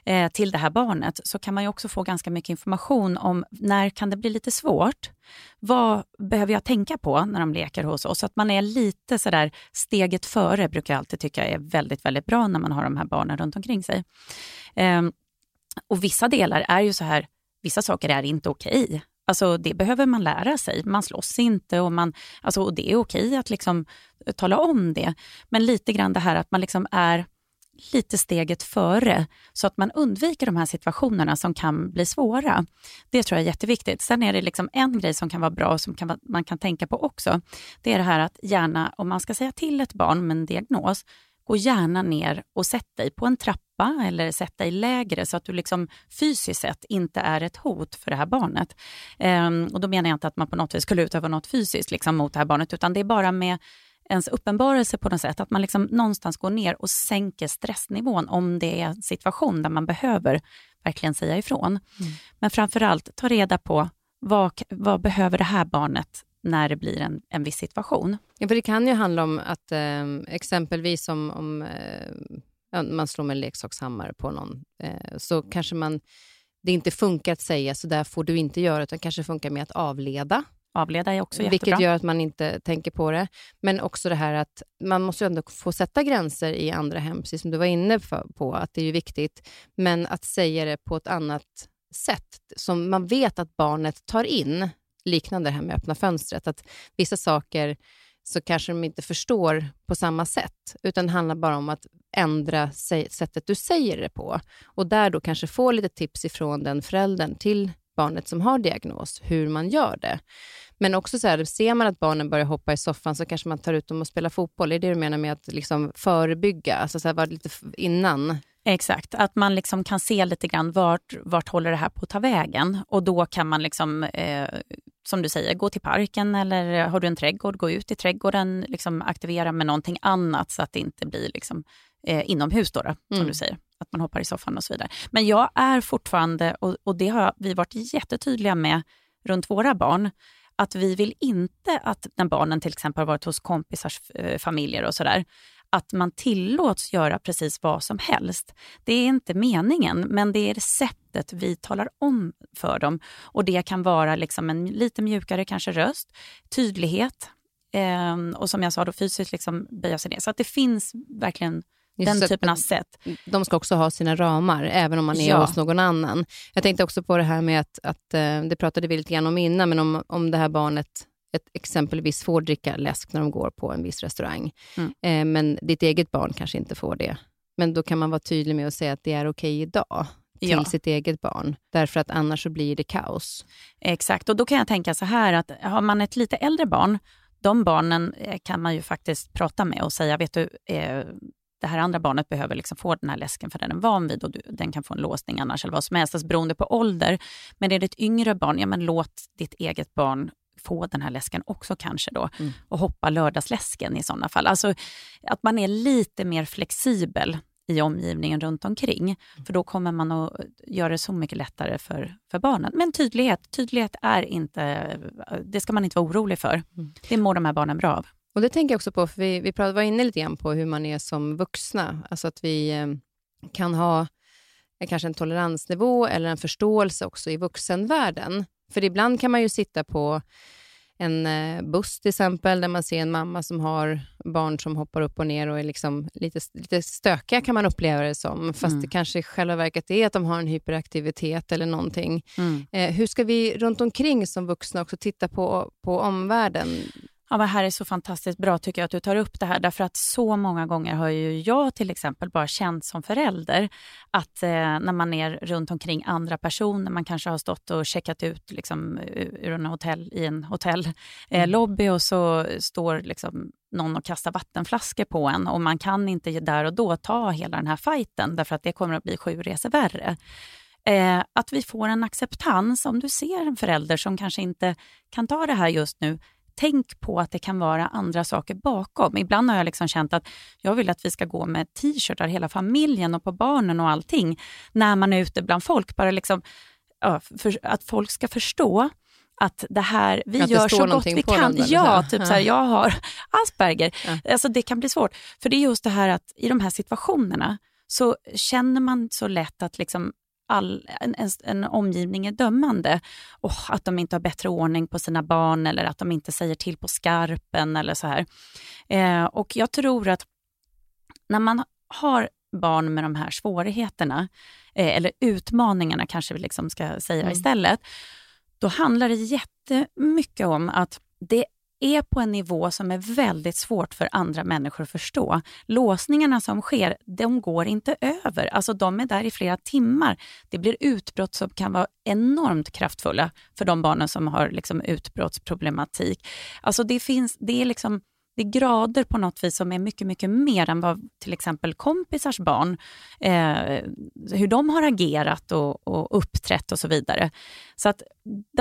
eh, till det här barnet så kan man ju också få ganska mycket information om när kan det bli lite svårt? Vad behöver jag tänka på när de leker hos oss? Så att man är lite sådär steget före brukar jag alltid tycka är väldigt, väldigt bra när man har de här barnen runt omkring sig. Eh, och vissa delar är ju så här, vissa saker är inte okej. Okay. Alltså det behöver man lära sig. Man slåss inte och, man, alltså, och det är okej att liksom tala om det. Men lite grann det här att man liksom är lite steget före så att man undviker de här situationerna som kan bli svåra. Det tror jag är jätteviktigt. Sen är det liksom en grej som kan vara bra och som kan, man kan tänka på också. Det är det här att gärna, om man ska säga till ett barn med en diagnos, gå gärna ner och sätt dig på en trappa eller sätt dig lägre så att du liksom fysiskt sett inte är ett hot för det här barnet. Ehm, och Då menar jag inte att man på något vis skulle utöva något fysiskt liksom mot det här barnet, utan det är bara med ens uppenbarelse på något sätt, att man liksom någonstans går ner och sänker stressnivån om det är en situation där man behöver verkligen säga ifrån. Mm. Men framför allt, ta reda på vad, vad behöver det här barnet när det blir en, en viss situation. Ja, för det kan ju handla om att eh, exempelvis om, om eh, man slår med en leksakshammare på någon, eh, så kanske man, det inte funkar att säga så där får du inte göra, utan kanske funkar med att avleda. Avleda är också jättebra. Vilket gör att man inte tänker på det. Men också det här att man måste ändå få sätta gränser i andra hem, precis som du var inne på, att det är viktigt. Men att säga det på ett annat sätt, som man vet att barnet tar in liknande det här med öppna fönstret. Att vissa saker så kanske de inte förstår på samma sätt, utan det handlar bara om att ändra sättet du säger det på. Och där då kanske få lite tips ifrån den föräldern till barnet som har diagnos, hur man gör det. Men också så här, ser man att barnen börjar hoppa i soffan så kanske man tar ut dem och spelar fotboll. Är det du menar med att liksom förebygga, alltså så här, vara lite innan? Exakt, att man liksom kan se lite grann vart, vart håller det här på att ta vägen och då kan man liksom, eh, som du säger, gå till parken eller har du en trädgård, gå ut i trädgården, liksom aktivera med någonting annat så att det inte blir liksom, eh, inomhus då, då som mm. du säger, att man hoppar i soffan och så vidare. Men jag är fortfarande, och, och det har vi varit jättetydliga med runt våra barn, att vi vill inte att när barnen till exempel har varit hos kompisars eh, familjer och sådär, att man tillåts göra precis vad som helst. Det är inte meningen, men det är det sättet vi talar om för dem. Och Det kan vara liksom en lite mjukare kanske röst, tydlighet eh, och som jag sa, då fysiskt liksom böja sig ner. Så att det finns verkligen den typen av sätt. De ska också ha sina ramar, även om man är ja. hos någon annan. Jag tänkte också på det här med att, att eh, det pratade vi lite grann om innan, men om, om det här barnet ett, exempelvis får dricka läsk när de går på en viss restaurang, mm. eh, men ditt eget barn kanske inte får det. Men då kan man vara tydlig med att säga att det är okej idag till ja. sitt eget barn, därför att annars så blir det kaos. Exakt, och då kan jag tänka så här att har man ett lite äldre barn, de barnen eh, kan man ju faktiskt prata med och säga, vet du, eh, det här andra barnet behöver liksom få den här läsken för den är van vid och du, den kan få en låsning annars eller vad som helst, alltså beroende på ålder. Men är det ett yngre barn, ja men låt ditt eget barn få den här läsken också kanske då mm. och hoppa lördagsläsken i sådana fall. Alltså att man är lite mer flexibel i omgivningen runt omkring. Mm. För då kommer man att göra det så mycket lättare för, för barnen. Men tydlighet, tydlighet är inte, det ska man inte vara orolig för. Mm. Det mår de här barnen bra av. Och Det tänker jag också på, för vi, vi var inne lite grann på hur man är som vuxna. Alltså att vi eh, kan ha kanske en toleransnivå eller en förståelse också i vuxenvärlden. För ibland kan man ju sitta på en eh, buss till exempel, där man ser en mamma som har barn som hoppar upp och ner och är liksom lite, lite stökiga kan man uppleva det som, fast mm. det kanske i själva verket är att de har en hyperaktivitet eller någonting. Mm. Eh, hur ska vi runt omkring som vuxna också titta på, på omvärlden? Ja, men här är så fantastiskt bra tycker jag att du tar upp det här, därför att så många gånger har ju jag till exempel bara känt som förälder att eh, när man är runt omkring andra personer, man kanske har stått och checkat ut liksom, ur en hotell, i en hotellobby eh, mm. och så står liksom någon och kastar vattenflaskor på en och man kan inte där och då ta hela den här fighten därför att det kommer att bli sju resor värre. Eh, att vi får en acceptans om du ser en förälder som kanske inte kan ta det här just nu, tänk på att det kan vara andra saker bakom. Ibland har jag liksom känt att jag vill att vi ska gå med t-shirtar, hela familjen och på barnen och allting, när man är ute bland folk. Bara liksom, ja, för, att folk ska förstå att det här, vi att gör så gott vi kan. Den, ja, typ så här, jag har (laughs) Asperger. Ja. Alltså det kan bli svårt. För det är just det här att i de här situationerna så känner man så lätt att liksom all, en, en, omgivning är dömande. Oh, att de inte har bättre ordning på sina barn eller att de inte säger till på skarpen eller så här. Eh, och jag tror att när man har barn med de här svårigheterna, eh, eller utmaningarna kanske vi liksom ska säga mm. istället, då handlar det jättemycket om att det är på en nivå som är väldigt svårt för andra människor att förstå. Låsningarna som sker, de går inte över. Alltså de är där i flera timmar. Det blir utbrott som kan vara enormt kraftfulla för de barnen som har liksom utbrottsproblematik. Alltså det, finns, det, är liksom, det är grader på något vis som är mycket, mycket mer än vad till exempel kompisars barn, eh, hur de har agerat och, och uppträtt och så vidare. Så att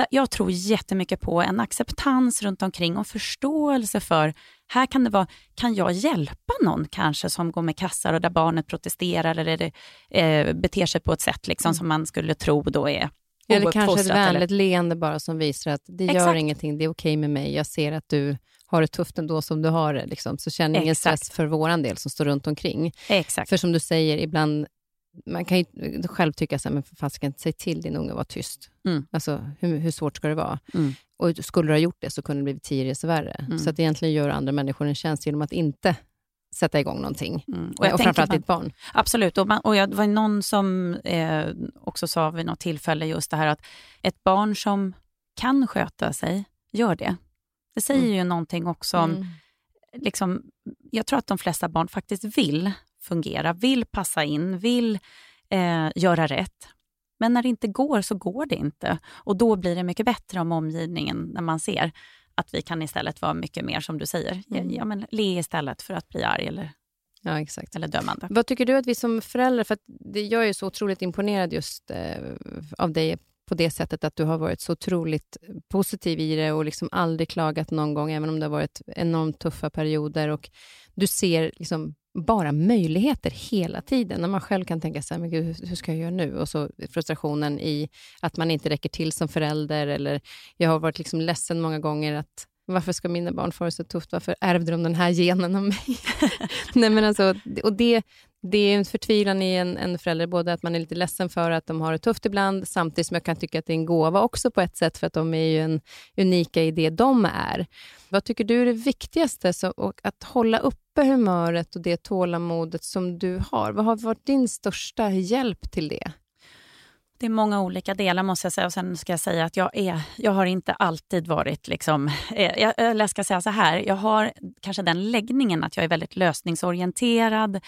jag tror jättemycket på en acceptans runt omkring och förståelse för här kan det vara, kan jag hjälpa någon kanske som går med kassar och där barnet protesterar eller det, eh, beter sig på ett sätt liksom, som man skulle tro då är eller kanske ett vänligt leende bara som visar att det Exakt. gör ingenting, det är okej okay med mig, jag ser att du har det tufft ändå som du har det. Liksom. Så känn ingen stress för vår del som står runt omkring. Exakt. För som du säger, ibland man kan ju själv tycka så här, men för fasiken, säg till din unge att vara tyst. Mm. Alltså, hur, hur, svårt ska det vara? Mm. Och skulle du ha gjort det så kunde det blivit tio resor värre. Mm. Så att egentligen gör andra människor en tjänst genom att inte sätta igång någonting. Mm. Och, och framförallt ditt barn. Absolut. Och, man, och jag, det var någon som eh, också sa vid något tillfälle just det här att ett barn som kan sköta sig, gör det. Det säger mm. ju någonting också om... Mm. Liksom, jag tror att de flesta barn faktiskt vill fungera, vill passa in, vill eh, göra rätt. Men när det inte går så går det inte. Och då blir det mycket bättre om omgivningen, när man ser att vi kan istället vara mycket mer som du säger, mm. ja, men le istället för att bli arg eller, ja, exakt. eller dömande. Vad tycker du att vi som föräldrar, för jag är så otroligt imponerad just eh, av dig på det sättet att du har varit så otroligt positiv i det och liksom aldrig klagat någon gång, även om det har varit enormt tuffa perioder. Och du ser liksom bara möjligheter hela tiden. När man själv kan tänka så här, men gud, hur ska jag göra nu? Och så frustrationen i att man inte räcker till som förälder. Eller jag har varit liksom ledsen många gånger att varför ska mina barn få det så tufft? Varför ärvde de den här genen av mig? (laughs) Nej, men alltså, och det, det är en förtvivlan i en, en förälder, både att man är lite ledsen för att de har det tufft ibland, samtidigt som jag kan tycka att det är en gåva också på ett sätt, för att de är ju en unika i det de är. Vad tycker du är det viktigaste? Så, och att hålla uppe humöret och det tålamodet som du har. Vad har varit din största hjälp till det? Det är många olika delar måste jag säga. Och sen ska jag säga att jag, är, jag har inte alltid varit... Liksom, eh, jag, eh, eller jag ska säga så här, jag har kanske den läggningen att jag är väldigt lösningsorienterad.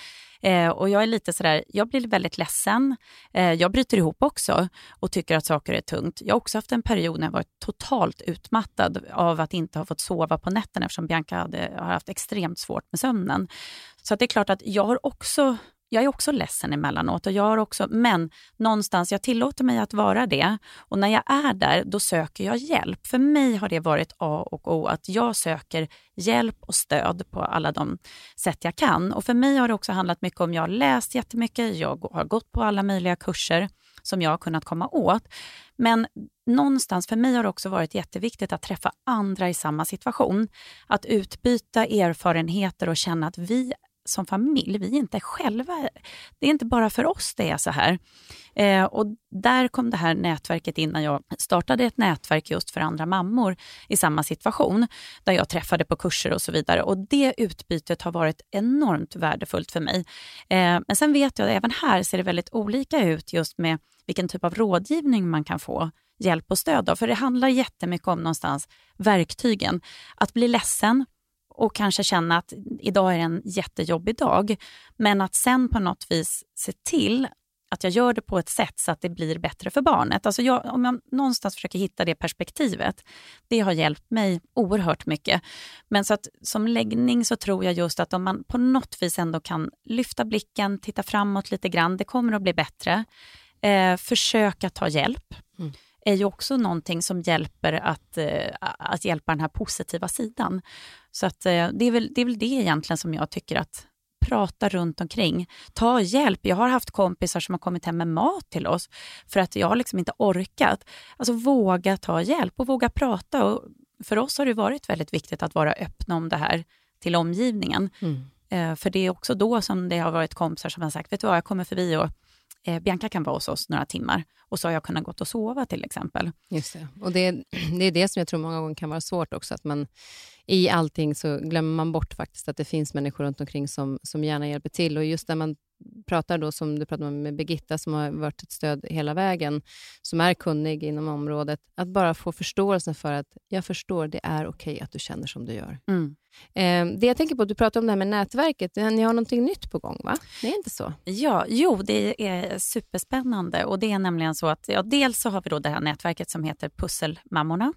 Eh, och jag är lite sådär, jag blir väldigt ledsen. Eh, jag bryter ihop också och tycker att saker är tungt. Jag har också haft en period när jag varit totalt utmattad av att inte ha fått sova på nätterna eftersom Bianca hade, har haft extremt svårt med sömnen. Så det är klart att jag har också jag är också ledsen emellanåt, och jag har också, men någonstans, jag tillåter mig att vara det. Och när jag är där, då söker jag hjälp. För mig har det varit A och O, att jag söker hjälp och stöd på alla de sätt jag kan. Och för mig har det också handlat mycket om, jag har läst jättemycket, jag har gått på alla möjliga kurser som jag har kunnat komma åt. Men någonstans för mig har det också varit jätteviktigt att träffa andra i samma situation. Att utbyta erfarenheter och känna att vi som familj, vi är inte själva, det är inte bara för oss det är så här. Eh, och där kom det här nätverket in när jag startade ett nätverk just för andra mammor i samma situation, där jag träffade på kurser och så vidare. Och det utbytet har varit enormt värdefullt för mig. Eh, men sen vet jag att även här ser det väldigt olika ut just med vilken typ av rådgivning man kan få hjälp och stöd av. För det handlar jättemycket om någonstans verktygen. Att bli ledsen, och kanske känna att idag är en jättejobbig dag. Men att sen på något vis se till att jag gör det på ett sätt så att det blir bättre för barnet. Alltså jag, om jag någonstans försöker hitta det perspektivet, det har hjälpt mig oerhört mycket. Men så att som läggning så tror jag just att om man på något vis ändå kan lyfta blicken, titta framåt lite grann, det kommer att bli bättre. Eh, försöka ta hjälp. Mm är ju också någonting som hjälper att, eh, att hjälpa den här positiva sidan. Så att, eh, det, är väl, det är väl det egentligen som jag tycker att prata runt omkring. Ta hjälp. Jag har haft kompisar som har kommit hem med mat till oss för att jag har liksom inte orkat. Alltså våga ta hjälp och våga prata. Och för oss har det varit väldigt viktigt att vara öppna om det här till omgivningen. Mm. Eh, för det är också då som det har varit kompisar som har sagt, vet du vad, jag kommer förbi och eh, Bianca kan vara hos oss några timmar och så har jag kunnat gå och sova till exempel. Just det. Och det, (clears throat) det är det som jag tror många gånger kan vara svårt också, att man i allting så glömmer man bort faktiskt att det finns människor runt omkring som, som gärna hjälper till och just när man pratar då som du pratade med Birgitta som har varit ett stöd hela vägen, som är kunnig inom området, att bara få förståelsen för att jag förstår, det är okej okay att du känner som du gör. Mm. Ehm, det jag tänker på, du pratar om det här med nätverket, ni har någonting nytt på gång va? Det är inte så? Ja, jo det är superspännande och det är nämligen så att ja, dels så har vi då det här nätverket som heter Pusselmammorna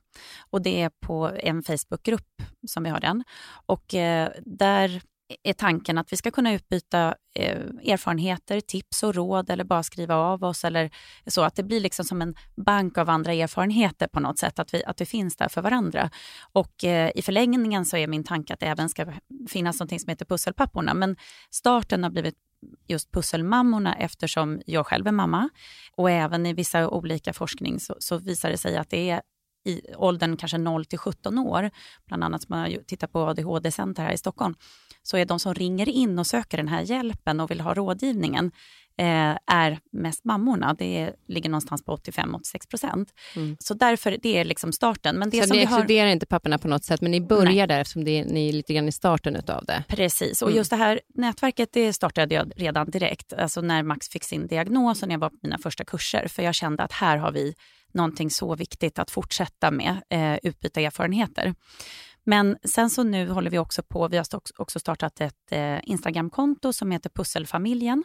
och det är på en Facebookgrupp som vi har den och eh, där är tanken att vi ska kunna utbyta eh, erfarenheter, tips och råd eller bara skriva av oss eller så att det blir liksom som en bank av andra erfarenheter på något sätt, att vi, att vi finns där för varandra. Och eh, i förlängningen så är min tanke att det även ska finnas något som heter Pusselpapporna, men starten har blivit just pusselmammorna eftersom jag själv är mamma och även i vissa olika forskning så, så visar det sig att det är i åldern kanske 0 till 17 år, bland annat som man tittar på ADHD-center här i Stockholm, så är de som ringer in och söker den här hjälpen och vill ha rådgivningen eh, är mest mammorna. Det ligger någonstans på 85-86 procent. Mm. Så därför, det är liksom starten. Men det så som ni exkluderar har... inte papporna på något sätt, men ni börjar Nej. där eftersom det är, ni är lite grann i starten av det? Precis, och mm. just det här nätverket det startade jag redan direkt, alltså när Max fick sin diagnos och när jag var på mina första kurser, för jag kände att här har vi någonting så viktigt att fortsätta med, eh, utbyta erfarenheter. Men sen så nu håller vi också på, vi har också startat ett eh, Instagramkonto som heter Pusselfamiljen.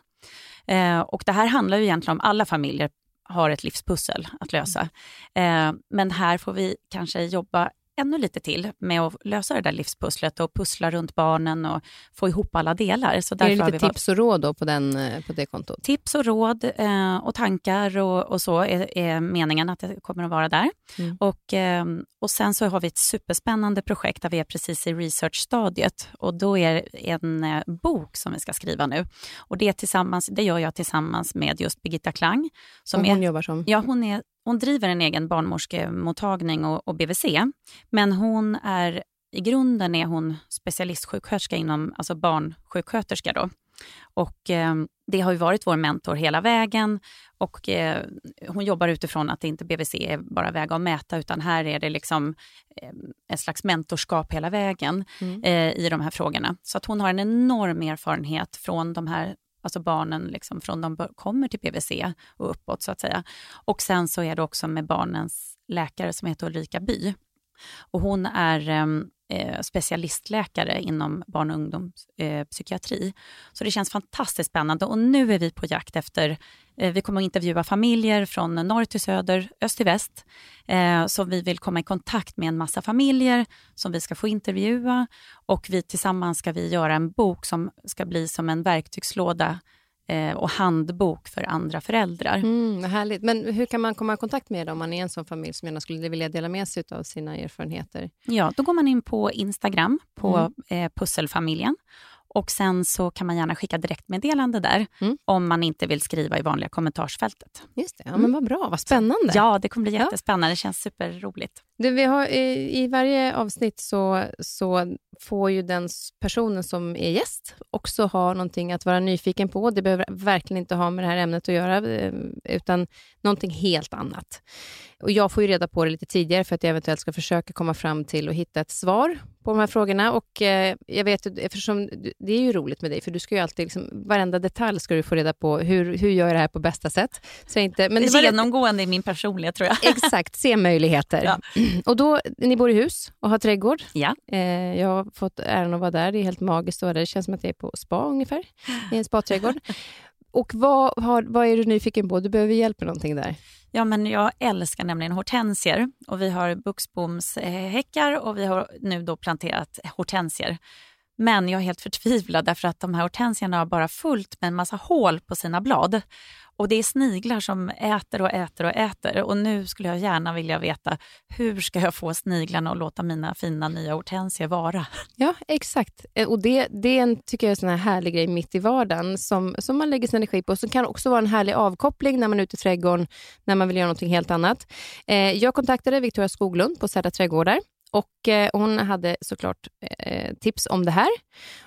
Eh, och det här handlar ju egentligen om alla familjer har ett livspussel att lösa. Eh, men här får vi kanske jobba ännu lite till med att lösa det där livspusslet och pussla runt barnen och få ihop alla delar. Så är det lite tips och råd då på, den, eh, på det kontot? Tips och råd eh, och tankar och, och så är, är, meningen att det kommer att vara där. Mm. Och, eh, och sen så har vi ett superspännande projekt där vi är precis i researchstadiet och då är det en eh, bok som vi ska skriva nu. Och det, tillsammans, det gör jag tillsammans med just Birgitta Klang. Som och hon är, jobbar som? Ja, hon är hon driver en egen barnmorskemottagning och, och BVC, men hon är i grunden är hon specialistsjuksköterska inom, alltså barnsjuksköterska då. Och eh, det har ju varit vår mentor hela vägen och eh, hon jobbar utifrån att det inte BVC är bara väga och mäta utan här är det liksom eh, ett slags mentorskap hela vägen mm. Eh, i de här frågorna. Så att hon har en enorm erfarenhet från de här alltså barnen liksom från de kommer till PVC och uppåt så att säga. Och sen så är det också med barnens läkare som heter Ulrika By. Och hon är ehm, eh, specialistläkare inom barn och ungdomspsykiatri. Eh, så det känns fantastiskt spännande och nu är vi på jakt efter, eh, vi kommer att intervjua familjer från norr till söder, öst till väst. Eh, så vi vill komma i kontakt med en massa familjer som vi ska få intervjua och vi tillsammans ska vi göra en bok som ska bli som en verktygslåda eh, och handbok för andra föräldrar. Mm, härligt. Men hur kan man komma i kontakt med er om man är en sån familj som gärna skulle vilja dela med sig av sina erfarenheter? Ja, då går man in på Instagram, på mm. eh, Pusselfamiljen. Och sen så kan man gärna skicka direktmeddelande där mm. om man inte vill skriva i vanliga kommentarsfältet. Just det, ja, men vad bra, vad spännande. Ja, det kommer bli jättespännande. Ja. Det känns superroligt. Du, vi har, i, I varje avsnitt så, så får ju den personen som är gäst också ha någonting att vara nyfiken på. Det behöver verkligen inte ha med det här ämnet att göra, eh, utan någonting helt annat. Och jag får ju reda på det lite tidigare för att jag eventuellt ska försöka komma fram till och hitta ett svar på de här frågorna. Och eh, jag vet, eftersom det är ju roligt med dig, för du ska ju alltid, liksom, varenda detalj ska du få reda på, hur, hur gör jag det här på bästa sätt? Så inte, men det är genomgående i min personlighet tror jag. (laughs) Exakt, se möjligheter. Ja. (clears throat) Och då, ni bor i hus och har trädgård. Ja. Eh, jag har fått äran att vara där, det är helt magiskt att vara där. Det känns som att jag är på spa ungefär, i en spaträdgård. (laughs) och vad, har, vad är du nyfiken på? Du behöver hjälp med någonting där. Ja, men jag älskar nämligen hortensier och vi har buxbomshäckar eh, och vi har nu då planterat hortensier. Men jag är helt förtvivlad därför att de här hortensierna har bara fullt med en massa hål på sina blad. Och det är sniglar som äter och äter och äter. Och nu skulle jag gärna vilja veta hur ska jag få sniglarna att låta mina fina nya hortensier vara? Ja, exakt. Eh, och det, det är en, tycker jag, är en sån här härlig grej mitt i vardagen som, som man lägger sin energi på. Som kan också vara en härlig avkoppling när man är ute i trädgården, när man vill göra något helt annat. Eh, jag kontaktade Victoria Skoglund på Särda trädgårdar och eh, Hon hade såklart eh, tips om det här.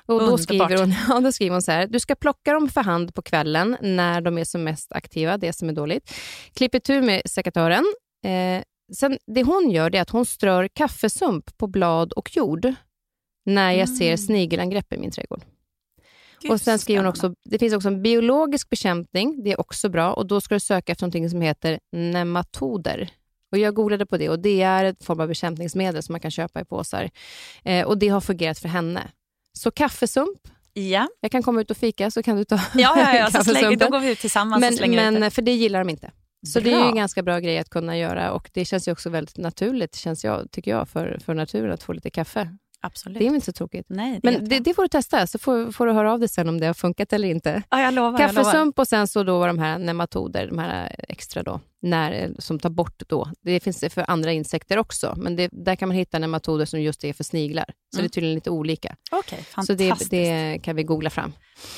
Och då skriver, hon, (laughs) ja, då skriver hon så här. Du ska plocka dem för hand på kvällen när de är som mest aktiva, det som är dåligt. Klipp itu med sekatören. Eh, sen, det hon gör är att hon strör kaffesump på blad och jord när jag mm. ser snigelangrepp i min trädgård. och sen skriver hon också, det finns också en biologisk bekämpning, det är också bra. Och då ska du söka efter något som heter nematoder. Och jag googlade på det och det är ett form av bekämpningsmedel som man kan köpa i påsar. Eh, och det har fungerat för henne. Så kaffesump, Ja. jag kan komma ut och fika så kan du ta Ja, ja, ja. Så (laughs) kaffesumpen. då går vi ut tillsammans men, och slänger ut men det. För det gillar de inte. Så det är ju Bra. en ganska bra grej att kunna göra och det känns ju också väldigt naturligt, känns jag, tycker jag, för, för naturen att få lite kaffe. Absolut. Det är väl inte så tråkigt. Nej, det Men det, det får du testa, så får, får du höra av dig sen om det har funkat eller inte. ja, jag lovar. jag lovar. Kaffesump och sen så då var de här nematoder, de här extra då, när, som tar bort då. Det finns för andra insekter också, men det, där kan man hitta nematoder som just är för sniglar. Så Mm. det är tydligen lite olika. Okej, Så fantastiskt. det, det kan vi googla fram.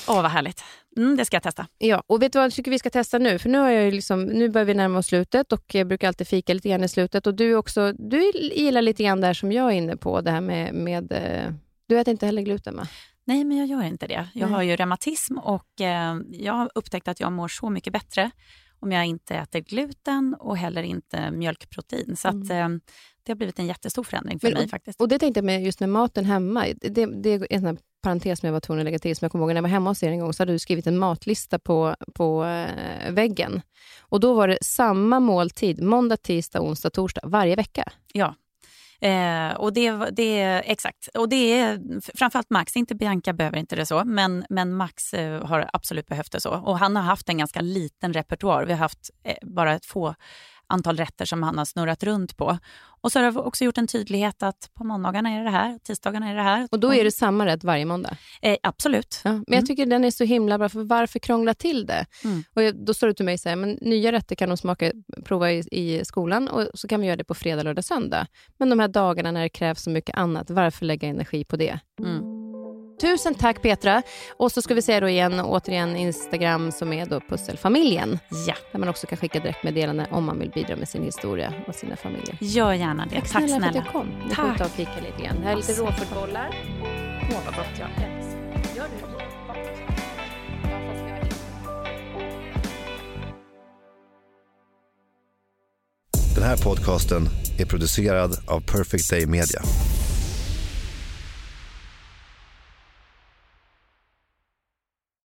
Åh, vad härligt. Mm, det ska jag testa. Ja, och vet du vad jag tycker vi ska testa nu? För nu, har jag liksom, nu börjar vi närma oss slutet och jag brukar alltid fika lite grann i slutet. Och du också, du gillar lite grann där som jag är inne på, det här med, med eh, du äter inte heller gluten va? Nej, men jag gör inte det. Jag Nej. har ju reumatism och eh, jag har upptäckt att jag mår så mycket bättre om jag inte äter gluten och heller inte mjölkprotein. Så att, eh, det har blivit en jättestor förändring för Mm. Men- mig faktiskt. Och det tänkte jag med just med maten hemma. Det, det är en sån parentes som jag var tvungen att lägga till. Som jag kommer ihåg när jag var hemma hos er en gång så hade du skrivit en matlista på, på eh, väggen. Och då var det samma måltid, måndag, tisdag, onsdag, torsdag, varje vecka. Ja. Eh, och det, det är exakt. Och det är framförallt Max, inte Bianca behöver inte det så, men, men Max eh, har absolut behövt det så. Och han har haft en ganska liten repertoar. Vi har haft eh, bara ett få antal rätter som han har snurrat runt på. Och så har jag också gjort en tydlighet att på måndagarna är det här, tisdagarna är det här. Och då är det samma rätt varje måndag. Eh, absolut. Ja, men jag tycker den är så himla bra, för varför krångla till det? Mm. Och jag, då står det till mig så här, men nya rätter kan de smaka, prova i, i skolan och så kan vi göra det på fredag, lördag, söndag. Men de här dagarna när det krävs så mycket annat, varför lägga energi på det? Mm. Tusen tack Petra. Och så ska vi säga då igen, återigen Instagram som är då Pusselfamiljen. Ja, Där man också kan skicka direktmeddelande om man vill bidra med sin historia och sina familjer. gör gärna det. Tack snälla. för att jag kom. Nu får vi Tack. ta och fika lite grann. Här är lite råförbollar. Åh, vad gott. Jag älskar. Gör du? Den här podcasten är producerad av Perfect Day Media.